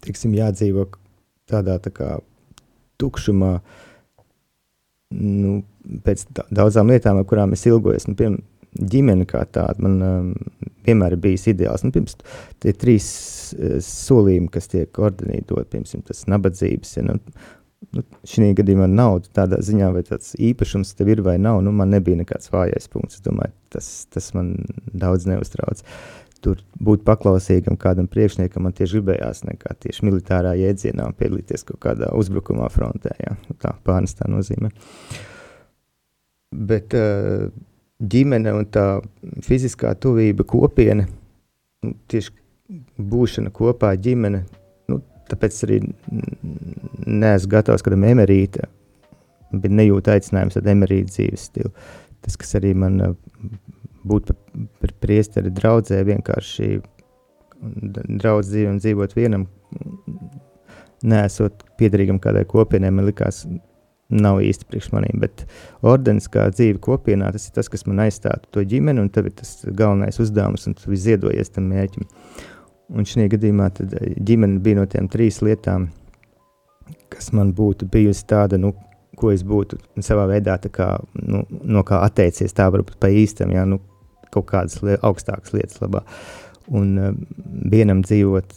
tiksim, jādzīvo tādā tā kā tukšumā, nu, pēc daudzām lietām, ar kurām es ilgojos. Nu, piemēram, ģimene kā tāda man um, vienmēr ir bijis ideāls. Nu, pirms tie trīs uh, solījumi, kas tiek koordinēti, piemēram, tas nabadzības, ja, nu, nu, šī gadījumā nauda tādā ziņā, vai tāds īpašums tev ir vai nav, nu, man nebija nekāds vājais punkts. Es domāju, tas, tas man daudz neuztrauc. tur būt paklausīgam kādam priekšniekam, man tieši gribējās nekā tieši militārā jēdzienā piedalīties kaut kādā uzbrukumā frontē, jā, nu tā pārnestā nozīmē. Bet uh, ģimene un tā fiziskā tuvība kopiena, nu, tieši būšana kopā ģimene, tāpēc arī neesmu gatavs kādam emerītam, bet nejūtu aicinājumus tad emerīt dzīves stilu. Tas, kas arī man būt par, par priesteri draudzē, vienkārši draudz dzīvi un dzīvot vienam, nesot piederīgam kādai kopienai, man likās, nav īsti priekš manīm, bet ordenis kā dzīve kopienā, tas ir tas, kas man aizstātu to ģimeni, un tev ir tas galvenais uzdevums, un tu ziedojies tam mērķim. Un šajā gadījumā tad ģimene bija no tiem trīs lietām, kas man būtu bijusi tāda, nu, ko es būtu savā veidā kā, nu, no kā atteicies, tā varbūt pa īstam, jā, nu, kaut kādas li augstākas lietas labā. Un uh, vienam dzīvot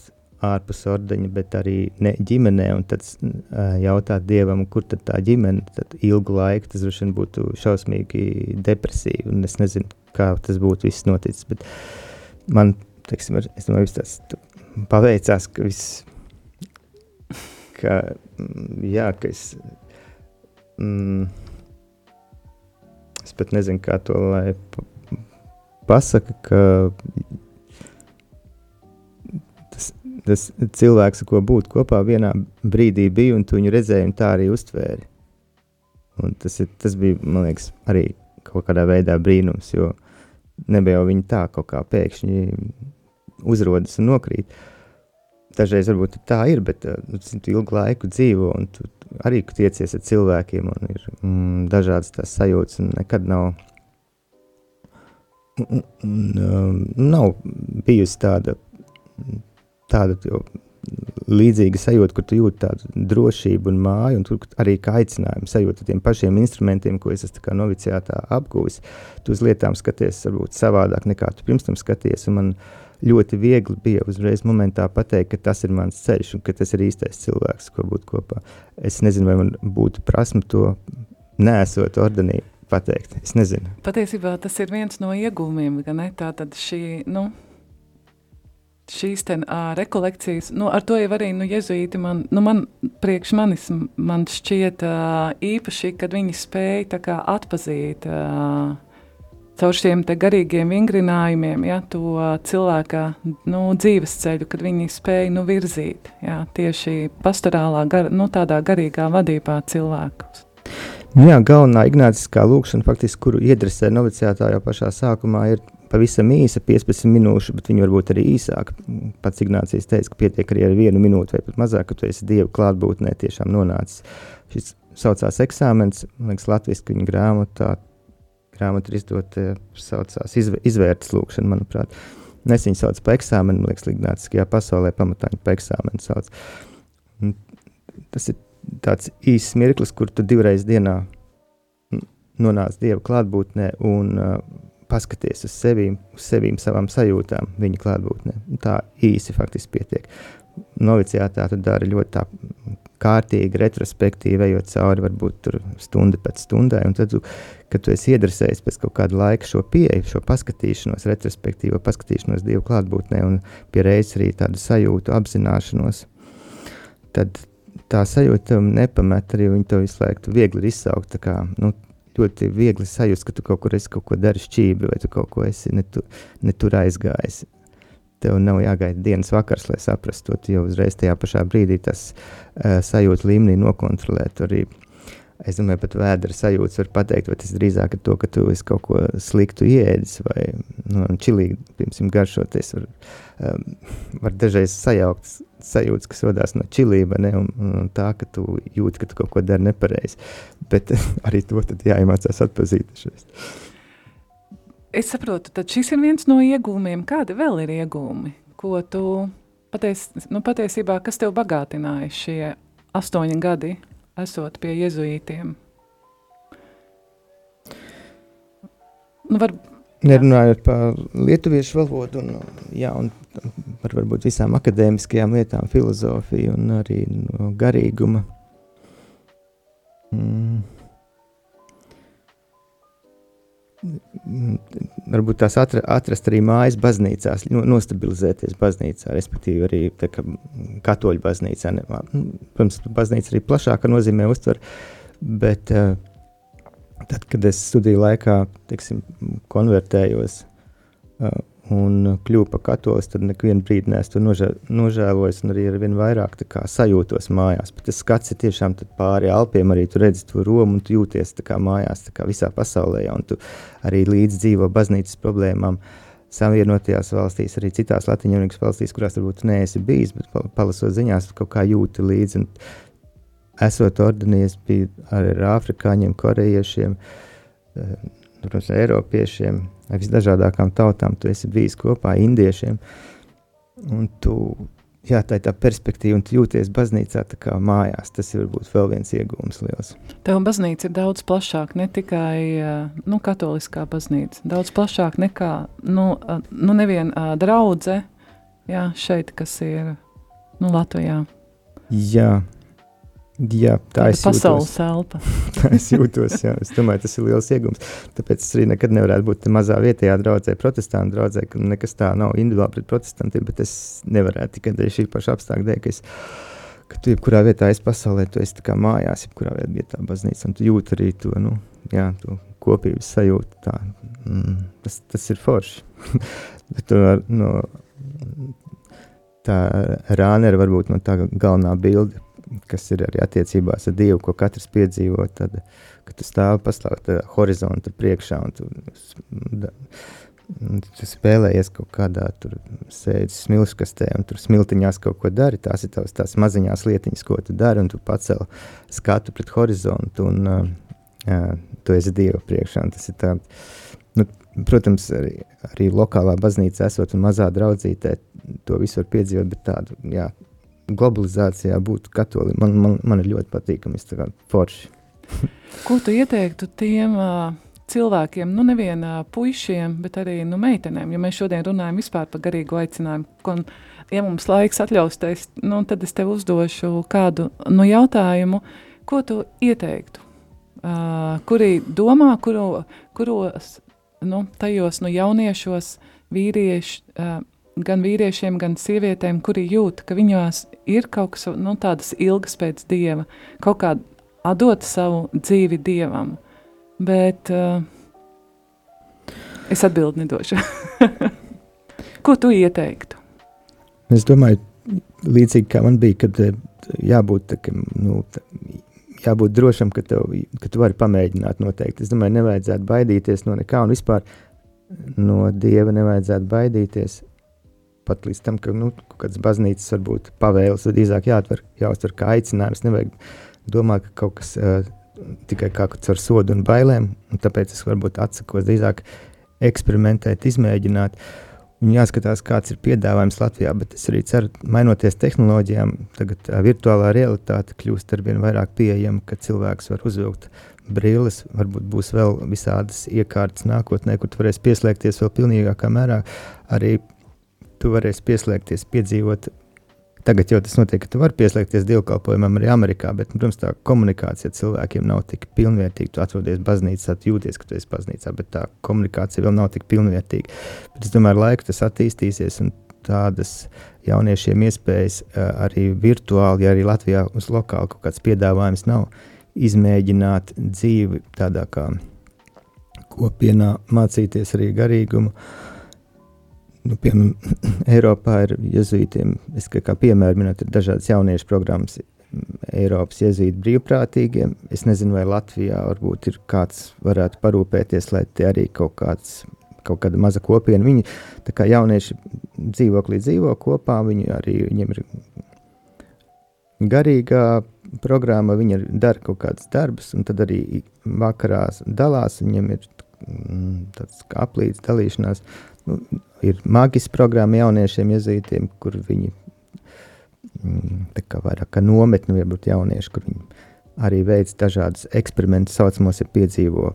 ārpus ordeņa, bet arī ne ģimenē, un tad uh, jautāt Dievam, kur tad tā ģimene, tad ilgu laiku tas droši vien būtu šausmīgi depresīvi, un es nezinu, kā tas būtu viss noticis, bet man, teiksim, ar, es domāju, tas paveicās, ka viss, ka, jā, ka es, mm, es pat nezinu, kā to, lai pasaka, ka tas, tas cilvēks, ko būt kopā, vienā brīdī bija, un tu viņu redzēji, un tā arī uztvēri. Un tas, ir, tas bija, man liekas, arī kaut kādā veidā brīnums, jo nebija jau viņi tā kaut kā pēkšņi uzrodas un nokrīt. Dažreiz varbūt tā ir, bet nu, tu ilgu laiku dzīvo, un tu arī tiecies ar cilvēkiem, un ir mm, dažādas tās sajūtas, un nekad nav un, um, nav bijusi tāda, tāda līdzīga sajūta, kur tu jūti tādu drošību un māju, un tur arī kā aicinājumu sajūta tiem pašiem instrumentiem, ko es esmu noviciātā apgūvis. Tu uz lietām skaties varbūt savādāk nekā tu pirms tam skaties, un man ļoti viegli bija uzreiz momentā pateikt, ka tas ir mans ceļš un ka tas ir īstais cilvēks, ko būt kopā. Es nezinu, vai man būtu prasme to nesot ordenī pateikt. Es nezinu. Patiesībā tas ir viens no iegūmiem, ka ne tā tad šī, nu, šīs ten uh, rekolekcijas, nu, ar to jau arī, nu, jezuīti man, nu, man, priekš manis, man šķiet uh, īpaši, kad viņi spēja tā kā atpazīt uh, caur šiem garīgiem vingrinājumiem, ja, to cilvēka, nu, dzīves ceļu, kad viņi spēja, nu, virzīt, ja, tieši pastorālā, gar, nu, tādā garīgā vadībā cilvēkus. Nu jā, galvenā ignāciskā lūkšana, faktiski, kuru iedresē noviciātā jau pašā sākumā, ir pavisam īsa, 15 minūšu, bet viņi var būt arī īsāki. Pats Ignācijas teica, ka pietiek arī ar vienu minūti vai pat mazāk, ka tu esi Dieva klātbūtnē tiešām nonācis. Šis saucās eksāmens, man liekas, latviski viņa grāmatā, grāmata ir izdot, saucās izv izvērtas lūkšana, manuprāt. Nes viņu sauc pa eksāmenu, man liekas, Ignāciskajā pasaulē pamatā viņa pa eksāmenu sauc. Un tas ir tāds īsts mirklis, kur tu divreiz dienā nonāc Dieva klātbūtnē un uh, paskaties uz sevi, uz sevīm, savām sajūtām viņa klātbūtnē. Tā īsi faktiski pietiek. Noviciātā tu dari ļoti tā kārtīgi, retrospektīvi, ejot cauri varbūt tur stunda pēc stundai, un tad, kad tu esi iedresējis pēc kaut kāda laika šo pieeju, šo paskatīšanos, retrospektīvo paskatīšanos Dievu klātbūtnē un pie reizes arī tādu sajūtu apzināšanos, tad tā sajūta nepamet, arī viņi to visu laiku viegli izsaukt. Kā, nu, ļoti viegli sajust, ka tu kaut kur esi kaut ko darījis vai tu kaut ko esi ne, tu, ne tur aizgājis. Tev nav jāgaida dienas vakars, lai saprastu to. Jau uzreiz tajā pašā brīdī tas uh, sajūta līmenī nokontrolēt. Arī Es domāju, pat vēdera sajūta var pateikt, vai tas drīzāk ir to, ka tu esi kaut ko sliktu ieēdis vai nu, čilīgi, piemēram, garšoties. Var, um, var dažreiz sajaukt sajūtas, kas radās no čilība, ne, un, un tā, ka tu jūti, ka tu kaut ko dari nepareizi. Bet arī to jāiemācās atpazīt. Šeit. Es saprotu, tad šis ir viens no iegūmiem. Kādi vēl ir iegūmi, ko tu paties, nu, patiesībā, kas tev bagātināja šie astoņi gadi? esot pie jezuītiem? Nu, var, Nerunājot par lietuviešu valodu un, jā, un par varbūt visām akadēmiskajām lietām, filozofiju un arī no garīguma. Mm. Varbūt tās atra, atrast arī mājas baznīcās, nostabilizēties baznīcā, respektīvi arī tā, ka katoļu baznīcā. Nu, protams, baznīca arī plašāka nozīmē uztver, bet uh, tad, kad es studiju laikā, teiksim, konvertējos uh, un kļuvu par katolis, tad nevienu brīdi neesmu to nožē, nožēlojis, un arī ar vien vairāk kā, sajūtos mājās. Bet tas skats ir tiešām pāri Alpiem, arī tu redzi to Romu, un tu jūties kā mājās kā visā pasaulē, ja, un tu arī līdz dzīvo baznīcas problēmām. Savienotajās valstīs, arī citās Latvijas valstīs, kurās varbūt neesi bijis, bet palasot ziņās, kaut kā jūti līdzi. Esot ordinējis, bija arī ar afrikāņiem, korejiešiem, eh, protams, eiropiešiem, ar visdažādākām tautām. Tu esi bijis kopā ar indiešiem. Un tu, jā, tā ir tā perspektīva, un tu jūties baznīcā kā mājās. Tas ir varbūt vēl viens iegūms liels. Tev baznīca ir daudz plašāka, ne tikai nu, katoliskā baznīca. Daudz plašāka nekā nu, nu neviena draudze jā, šeit, kas ir nu, Latvijā. Jā, Jā, tā ir pasaules elpa. tā es jūtos, jā. Es domāju, tas ir liels iegums. Tāpēc es arī nekad nevarētu būt mazā vietējā draudzē, protestantu draudzē, ka nekas tā nav individuāli pret protestantiem, bet es nevarētu tikai dēļ šī paša apstākļa dēļ, ka es, ka tu jebkurā vietā esi pasaulē, tu esi kā mājās, jebkurā vietā baznīca, un tu jūti arī to, nu, jā, to kopības sajūtu. Tā, mm, tas, tas ir forši. bet tu no, tā rānera varbūt no tā galvenā bilde kas ir arī attiecībās ar Dievu, ko katrs piedzīvo, tad, kad tu stāvi paslēgt horizontu priekšā un tu, da, tu spēlējies kaut kādā tur sēdzi smilškastē un tur smiltiņās kaut ko dari, tās ir tavas tās maziņās lietiņas, ko tu dari, un tu pacel skatu pret horizontu un jā, tu esi Dieva priekšā, un tas ir tā, nu, protams, arī, arī lokālā baznīca esot un mazā draudzītē, to visu var piedzīvot, bet tādu, jā, globalizācijā būt katolim. Man, man, man ir ļoti patīkami, tas ir forši. Ko tu ieteiktu tiem uh, cilvēkiem, nu nevien uh, puišiem, bet arī nu, meitenēm, jo mēs šodien runājam vispār par garīgu aicinājumu, ko, ja mums laiks atļaus, tais, nu, tad es tev uzdošu kādu nu, jautājumu, ko tu ieteiktu, uh, kuri domā, kuro, kuros, nu, tajos nu, jauniešos vīrieši, uh, gan vīriešiem, gan sievietēm, kuri jūt, ka viņās ir kaut kas nu, tādas ilgas pēc Dieva, kaut kā atdot savu dzīvi Dievam. Bet uh, es atbildi nedošu. Ko tu ieteiktu? Es domāju, līdzīgi kā man bija, kad eh, jābūt, tā, ka, nu, jābūt drošam, ka, tev, ka tu vari pamēģināt noteikti. Es domāju, nevajadzētu baidīties no nekā un vispār no Dieva nevajadzētu baidīties pat līdz tam, ka nu, kaut kādas baznīcas varbūt pavēles, tad drīzāk jāatver, jāuztver kā aicinājums. Nevajag domāt, ka kaut kas uh, tikai kā caur sodu un bailēm, un tāpēc es varbūt atsakos drīzāk eksperimentēt, izmēģināt. Un jāskatās, kāds ir piedāvājums Latvijā, bet es arī ceru, mainoties tehnoloģijām, tagad virtuālā realitāte kļūst ar vien vairāk pieejama, ka cilvēks var uzvilkt brilles, varbūt būs vēl visādas iekārtas nākotnē, kur varēs pieslēgties vēl pilnīgākā mērā arī tu varēsi pieslēgties, piedzīvot. Tagad jau tas notiek, ka tu vari pieslēgties dievkalpojumam arī Amerikā, bet, protams, tā komunikācija cilvēkiem nav tik pilnvērtīga. Tu atrodies baznīcā, tu jūties, ka tu esi baznīcā, bet tā komunikācija vēl nav tik pilnvērtīga. Bet es domāju, ar laiku tas attīstīsies un tādas jauniešiem iespējas arī virtuāli, ja arī Latvijā uz lokāli kaut kāds piedāvājums nav, izmēģināt dzīvi tādā kā kopienā, mācīties arī garīgumu. Nu, piemēram, Eiropā ir jezuītiem, es kā, kā piemēru minētu, ir dažādas jauniešu programmas Eiropas jezuītu brīvprātīgiem. Es nezinu, vai Latvijā varbūt ir kāds varētu parūpēties, lai te arī kaut kāds kaut kāda maza kopiena. Viņi tā kā jaunieši dzīvoklī dzīvo kopā, viņi arī viņiem ir garīgā programma, viņi dara kaut kādus darbus, un tad arī vakarā dalās, viņiem ir mm, tāds kā aplīts dalīšanās. Nu, ir magijas programma jauniešiem, iezītiem, kur viņi mm, tā kā vairāk kā nometni, varbūt jaunieši, kur viņi arī veids dažādas eksperimentus, saucamos, ir piedzīvo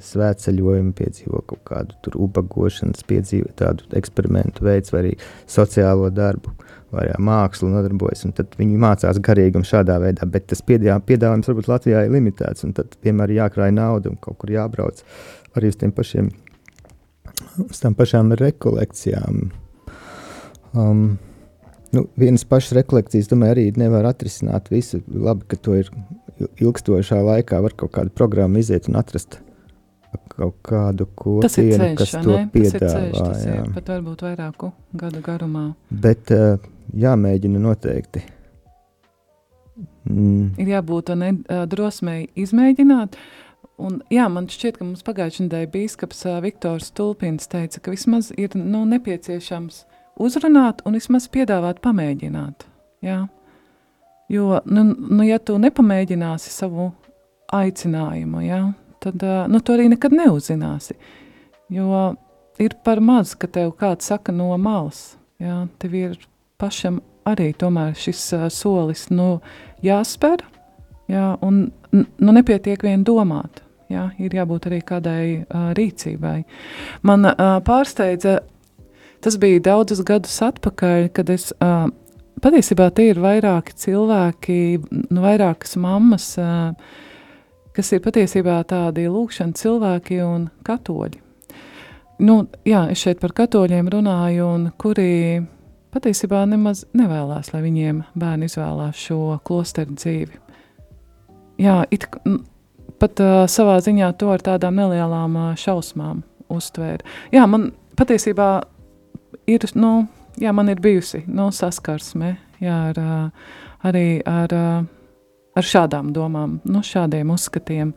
svētceļojumu, piedzīvo kaut kādu tur ubagošanas, piedzīvo tādu eksperimentu veids vai arī sociālo darbu vai arī mākslu nodarbojas, un tad viņi mācās garīgumu šādā veidā, bet tas piedāvājums varbūt Latvijā ir limitēts, un tad vienmēr jākrāj nauda un kaut kur jābrauc arī uz tiem pašiem, uz tām pašām rekolekcijām. Um, nu, vienas pašas rekolekcijas, domāju, arī nevar atrisināt visu. Labi, ka to ir ilgstošā laikā, var kaut kādu programmu iziet un atrast kaut kādu kopienu, kas to ne? piedāvā. Tas ir ceļš, tas jā. ir pat varbūt vairāku gadu garumā. Bet uh, jāmēģina noteikti. Mm. Ir jābūt ne, uh, drosmei izmēģināt. Un, jā, man šķiet, ka mums pagājušajā nedēļā bīskaps uh, Viktors Tulpins teica, ka vismaz ir nu, nepieciešams uzrunāt un vismaz piedāvāt pamēģināt. Jā. Jo, nu, nu, ja tu nepamēģināsi savu aicinājumu, jā, tad nu, tu arī nekad neuzzināsi. Jo ir par maz, ka tev kāds saka no malas. Jā, tev ir pašam arī šis uh, solis nu, jāspēr, jā, un nu, nepietiek vien domāt. Jā, ir jābūt arī kādai uh, rīcībai. Man uh, pārsteidza, tas bija daudzus gadus atpakaļ, kad es uh, patiesībā tie ir vairāki cilvēki, nu, vairākas mammas. Uh, kas ir patiesībā tādi lūkšana cilvēki un katoļi. Nu, jā, es šeit par katoļiem runāju, un kuri patiesībā nemaz nevēlas, lai viņiem bērni izvēlās šo klosteru dzīvi. Jā, it, pat uh, savā ziņā to ar tādām nelielām uh, šausmām uztvēra. Jā, man patiesībā ir, nu, jā, man ir bijusi nu, saskarsme jā, ar, uh, arī ar uh, ar šādām domām, nu, šādiem uzskatiem.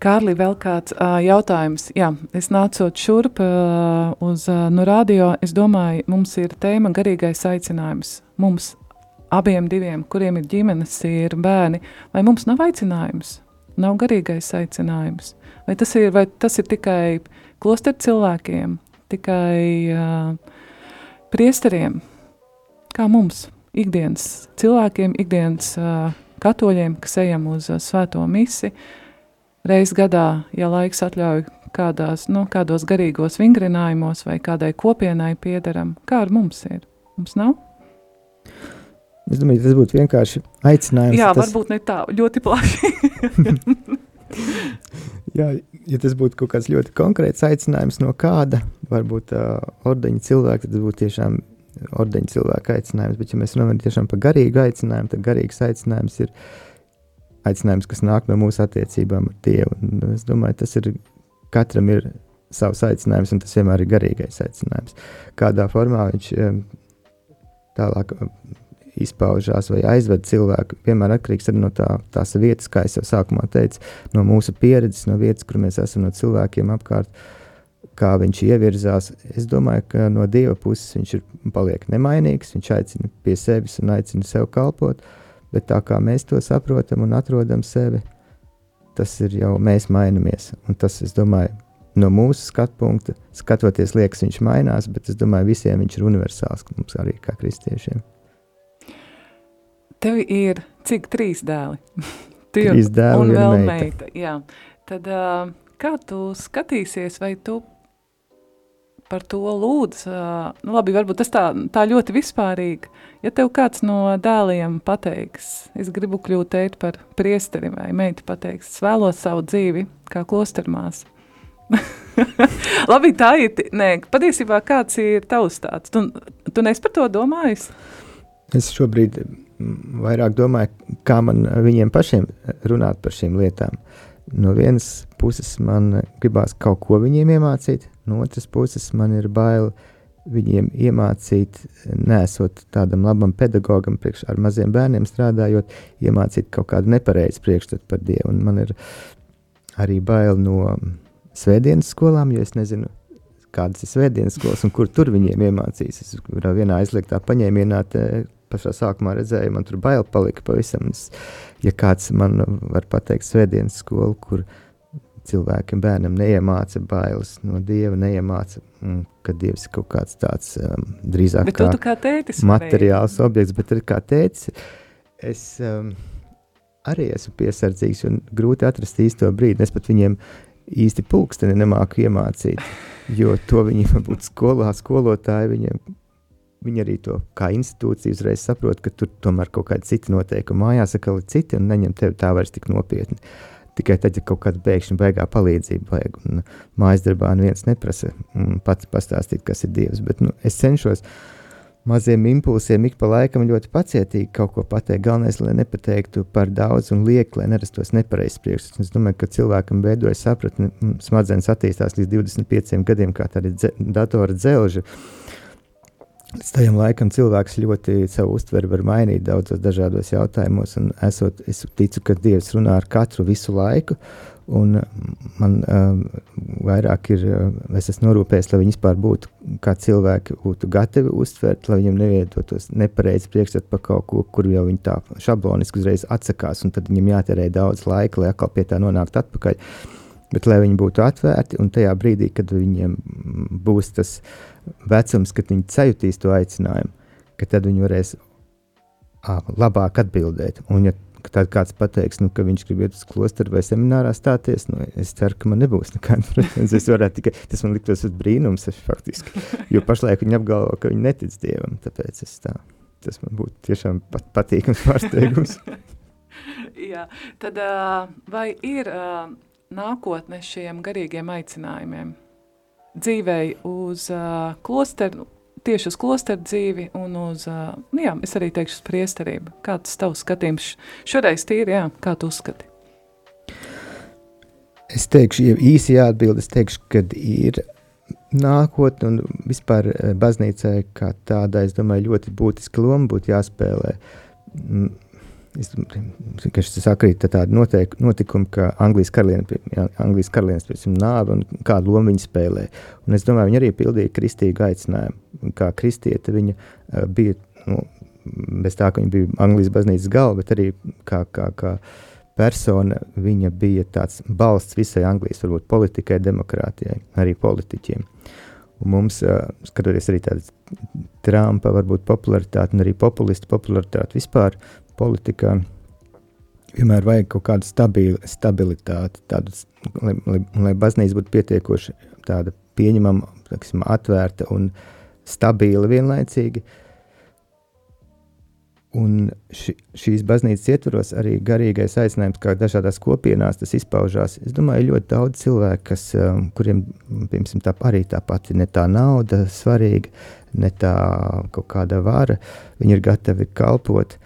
Kārli, vēl kāds uh, jautājums. Jā, es nācot šurp uh, uz uh, nu radio, es domāju, mums ir tēma garīgais aicinājums. Mums abiem diviem, kuriem ir ģimenes, ir bērni, vai mums nav aicinājums? Nav garīgais aicinājums. Vai tas ir, vai tas ir tikai klosteru cilvēkiem, tikai uh, priesteriem, kā mums, ikdienas cilvēkiem, ikdienas uh, katoļiem, kas ejam uz uh, svēto misi, reiz gadā, ja laiks atļauj kādās, nu, kādos garīgos vingrinājumos vai kādai kopienai piedaram, kā ar mums ir? Mums nav? Es domāju, tas būtu vienkārši aicinājums. Jā, tas... varbūt ne tā, ļoti plaši. Jā, ja tas būtu kaut kāds ļoti konkrēts aicinājums no kāda, varbūt uh, ordeņa cilvēka, tad tas būtu tiešām ordeņa cilvēka aicinājums, bet, ja mēs runājam par garīgu aicinājumu, tad garīgs aicinājums ir aicinājums, kas nāk no mūsu attiecībām ar Dievu. Un es domāju, tas ir katram ir savs aicinājums, un tas vienmēr ir garīgais aicinājums. Kādā formā viņš tālāk izpaužās vai aizved cilvēku, vienmēr atkarīgs no tā, tās vietas, kā jau sākumā teicu, no mūsu pieredzes, no vietas, kur mēs esam, no cilvēkiem apkārt. Kā viņš ievirzās. Es domāju, ka no Dieva puses viņš ir paliek nemainīgs, viņš aicina pie sevis un aicina sev kalpot, bet tā kā mēs to saprotam un atrodam sevi, tas ir jau mēs mainamies. Un tas, es domāju, no mūsu skatu punkta, skatoties, liekas, viņš mainās, bet es domāju, visiem viņš ir universāls, mums arī kā kristiešiem. Tev ir cik trīs dēli? trīs dēli un vēl meita. meita. Jā. Tad, uh, kā tu skatīsies, vai tu par to lūdz. Nu, labi, varbūt tas tā, tā ļoti vispārīgi. Ja tev kāds no dēliem pateiks, es gribu kļūt teikt par priesteri vai meitu pateiks, es vēlos savu dzīvi kā klostermās. labi, tā ir, nē, patiesībā kāds ir tavs tāds? Tu, tu nes par to domājis? Es šobrīd vairāk domāju, kā man viņiem pašiem runāt par šīm lietām. No vienas puses man gribās kaut ko viņiem iemācīt, No otras puses, man ir bail viņiem iemācīt, nesot tādam labam pedagogam, priekš ar maziem bērniem strādājot, iemācīt kaut kādu nepareizu priekšstatu par Dievu. Un man ir arī bail no svētdienas skolām, jo es nezinu, kādas ir svētdienas skolas un kur tur viņiem iemācīs. Es vienā aizliegtā paņēmienā pašā sākumā redzēju, man tur bail palika pavisam. Es, ja kāds man var pateikt svētdienas skolu, kur cilvēkiem, bērnam neiemāca bailes no dieva, neiemāca, ka dievs ir kaut kāds tāds um, drīzāk kā, kā tētis, materiāls varēja. objekts, bet arī kā tētis. Es um, arī esmu piesardzīgs un grūti atrast īsto brīdi. Es pat viņiem īsti pulksteni nemāku iemācīt, jo to viņi varbūt skolā, skolotāji viņiem. Viņi arī to kā institūcija uzreiz saprot, ka tur tomēr kaut kāda cita noteikuma mājās, atkal ir citi un neņem tevi tā vairs tik nopietni. tikai tad, ja kaut kāda pēkšņa beigā palīdzība vajag. Un mājas darbā neviens neprasa pats pastāstīt, kas ir Dievs, bet nu, es cenšos maziem impulsiem ik pa laikam ļoti pacietīgi kaut ko pateikt. Galvenais, lai nepateiktu par daudz un lieki, lai nerastos nepareizs priekšstats. Es domāju, ka cilvēkam veidojas sapratni, smadzenes attīstās līdz 25 gadiem, kā tādi dze, datora dzelži. Līdz tajam laikam cilvēks ļoti savu uztveri var mainīt daudzos dažādos jautājumos, esot, es ticu, ka Dievs runā ar katru visu laiku, un man um, vairāk ir, es esmu norūpējis, lai viņi vispār būtu, kā cilvēki būtu gatavi uztvert, lai viņiem neviedotos nepareizi priekšstat par kaut ko, kur jau viņi tā šabloniski uzreiz atsakās, un tad viņam jāterē daudz laika, lai atkal pie tā nonāktu atpakaļ. Bet lai viņi būtu atvērti, un tajā brīdī, kad viņiem būs tas uh, vecums, kad viņi sajutīs to aicinājumu, ka tad viņi varēs ā, labāk atbildēt. Un, ja tad kāds pateiks, nu, ka viņš grib iet uz klosteru vai seminārā stāties, nu, es ceru, ka man nebūs nekāda pretenzija. Es varētu tikai, tas man liktos brīnums, faktiski. Jo pašlaik viņi apgalvo, ka viņi netic Dievam, tāpēc es tā, tas man būtu tiešām pat, patīkams pārsteigums. Jā, tad vai ir nākotne šiem garīgiem aicinājumiem? Dzīvei uz uh, klosteru, tieši uz klosteru dzīvi un uz, uh, nu jā, es arī teikšu uz priesterību. Kāds tavs skatījums šoreiz tīri, jā, kā tu uzskati? Es teikšu, ja īsi jāatbild, es teikšu, kad ir nākotne un vispār baznīcai kā tādai, es domāju, ļoti būtiska loma būtu jāspēlē. Mm Es vienkārši sakrīt tādi noteik, notikumi, ka Anglijas karalienes piemēram, nāve un kādu lomu viņa spēlē. Un es domāju, viņa arī pildīja kristīgu aicinājumu. Kā kristiete viņa uh, bija, nu, bez tā, ka viņa bija Anglijas baznīcas galva, bet arī kā, kā, kā persona, viņa bija tāds balsts visai Anglijas, varbūt politikai, demokrātijai, arī politiķiem. Un mums, uh, skatoties arī tādas Trumpa, varbūt popularitāti un arī populistu popularitāti vispār, politikā vienmēr vajag kaut kādu stabili, stabilitāti, tādu, lai, lai, lai baznīca būtu pietiekoši tāda pieņemama, taksim, atvērta un stabila vienlaicīgi. Un ši, šīs baznīcas ietvaros arī garīgais aicinājums, kā dažādās kopienās tas izpaužās. Es domāju, ļoti daudz cilvēku, kas, um, kuriem piemēram, tā arī tā pati ne tā nauda svarīga, ne tā kaut kāda vara, viņi ir gatavi kalpot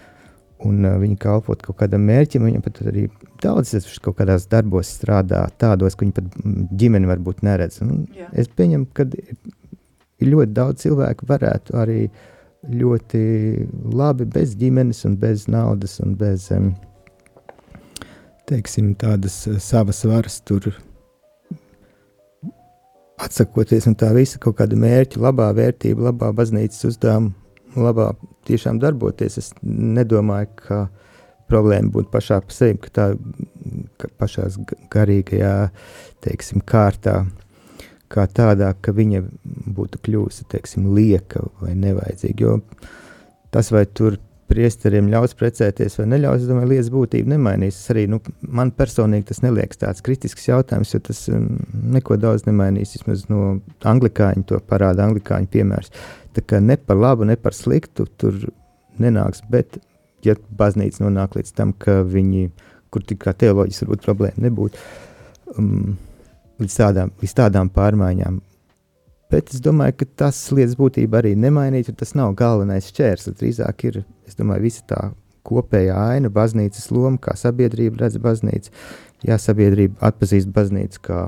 un uh, viņi kalpot kaut kādam mērķim. Viņam pat arī daudz kaut kādās darbos strādā, tādos, ka viņi pat ģimeni varbūt neredz. Un es pieņemu, ka ir ļoti daudz cilvēku, varētu arī ļoti labi bez ģimenes, un bez naudas un bez um, teiksim, tādas uh, savas varas tur. Atsakoties no tā visa kaut kāda mērķa, labā vērtība, labā baznīcas uzdevuma labā tiešām darboties. Es nedomāju, ka problēma būtu pašā par sevi, ka tā ka pašā garīgajā teiksim, kārtā, kā tādā, ka viņa būtu kļuvusi teiksim, lieka vai nevajadzīga. Jo tas, vai tur priesteriem ļaus precēties vai neļaus, es domāju, lietas būtība nemainīs. Es arī, nu, man personīgi tas neliekas tāds kritisks jautājums, jo tas um, neko daudz nemainīs. Vismaz no anglikāņu to parāda anglikāņu piemērs. Tā kā ne par labu, ne par sliktu tur nenāks, bet ja baznīca nonāk līdz tam, ka viņi, kur tik kā teoloģis varbūt problēma nebūtu, um, līdz, tādām, līdz tādām pārmaiņām. Bet es domāju, ka tas lietas būtībā arī nemainīt, jo tas nav galvenais šķērslis. Drīzāk ir, es domāju, visa tā kopējā aina, baznīcas loma, kā sabiedrība redz baznīcu. Jā, sabiedrība atpazīst baznīcu kā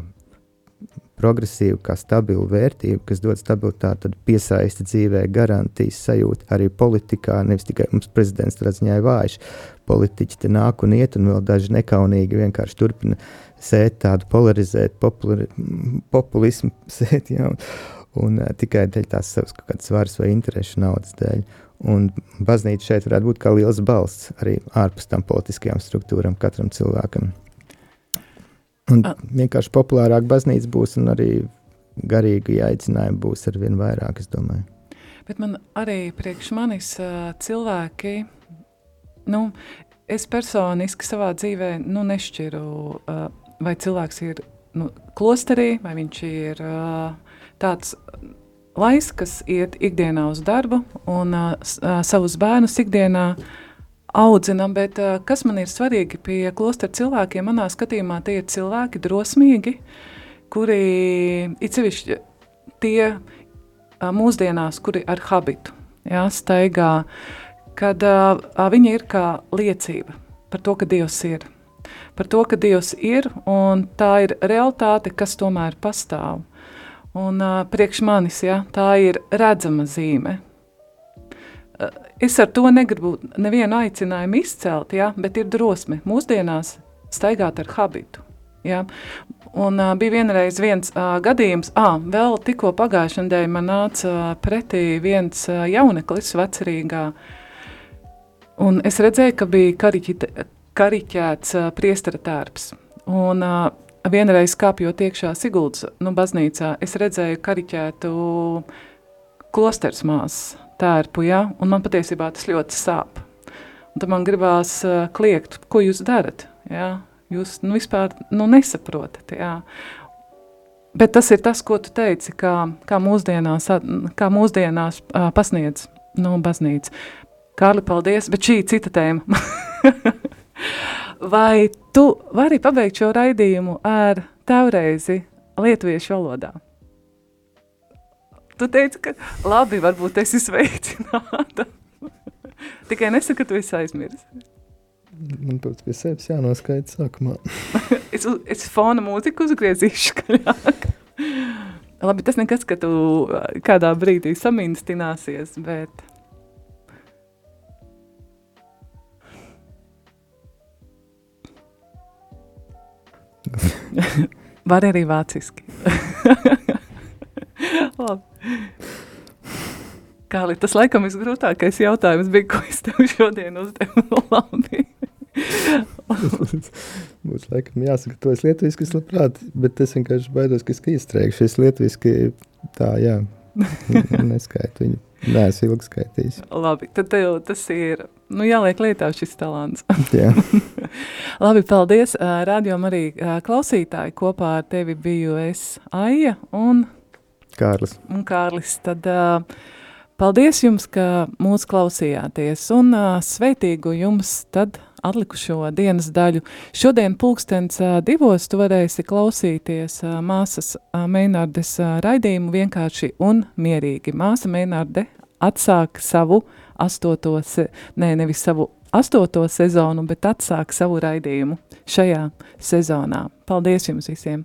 progresīva, kā stabila vērtība, kas dod stabilitāti, tad piesaista dzīvē garantijas sajūtu arī politikā. Nevis tikai mums prezidents tādā ziņā ir vājš. Politiķi te nāk un iet, un vēl daži nekaunīgi vienkārši turpina sēt tādu polarizēt, populari, populismu sēt, jā, un, un uh, tikai dēļ tās savas kaut kādas varas vai interešu naudas dēļ. Un baznīca šeit varētu būt kā liels balsts arī ārpus tam politiskajām struktūram katram cilvēkam. Un A. vienkārši populārāk baznīca būs, un arī garīgi aicinājumi būs ar vien vairāk, es domāju. Bet man arī priekš manis cilvēki, nu, es personiski savā dzīvē nu, nešķiru, vai cilvēks ir nu, klosterī, vai viņš ir tāds lais, kas iet ikdienā uz darbu un savus bērnus ikdienā audzina, bet kas man ir svarīgi pie klostera cilvēkiem, manā skatījumā tie ir cilvēki drosmīgi, kuri ir sevišķi tie mūsdienās, kuri ar habitu, jā, staigā, kad viņi ir kā liecība par to, ka Dievs ir. Par to, ka Dievs ir, un tā ir realitāte, kas tomēr pastāv. Un uh, priekš manis, ja, tā ir redzama zīme, es ar to negribu nevienu aicinājumu izcelt, ja, bet ir drosme mūsdienās staigāt ar habitu. Ja. Un uh, bija vienreiz viens uh, gadījums, ah, vēl tikko pagājušajā nedēļā man nāca uh, pretī viens uh, jauneklis vecerīgā, un es redzēju, ka bija kariķi, kariķēts uh, priestara tērps. Un uh, vienreiz kāpjot iekšā Siguldas nu, baznīcā, es redzēju kariķētu klosters māsas tērpu, ja? un man patiesībā tas ļoti sāp. Un tad man gribās uh, kliegt, ko jūs darat, ja? jūs nu, vispār nu, nesaprotat, jā. Bet tas ir tas, ko tu teici, kā, kā mūsdienās, kā mūsdienās uh, pasniedz nu, baznīca. Kārli, paldies, bet šī cita tēma. Vai tu vari pabeigt šo raidījumu ar tavreizi lietuviešu valodā? Tu teici, ka labi, varbūt esi sveicināta. Tikai nesaka, ka tu esi aizmirsis. Man pats pie sevis jānoskaita sākumā. es, es fona mūziku uzgriezīšu skaļāk. labi, tas nekas, ka tu kādā brīdī saminstināsies, bet... Var arī vāciski. Labi. Kāli, tas laikam ir grūtākais jautājums, bija, ko es tev šodien uzdevu. Labi. Būs laikam jāsaka, to es lietuviski labprāt, bet es vienkārši baidos, ka es iestrēgšu. Es lietuviski tā, jā, neskaitu viņu. Nē, es ilgi skaitīju. Labi, tad tev tas ir, nu jāliek lietā šis talants. jā. Labi, paldies. Radio arī klausītāji kopā ar tevi biju es Aija un Kārlis. Un Kārlis, tad uh, paldies jums, ka mūs klausījāties un uh, sveitīgu jums tad atlikušo dienas daļu. Šodien pulkstens divos tu varēsi klausīties māsas Meinārdes raidījumu vienkārši un mierīgi. Māsa Meinārde atsāk savu astoto, se, nē, nevis savu astoto sezonu, bet atsāk savu raidījumu šajā sezonā. Paldies jums visiem!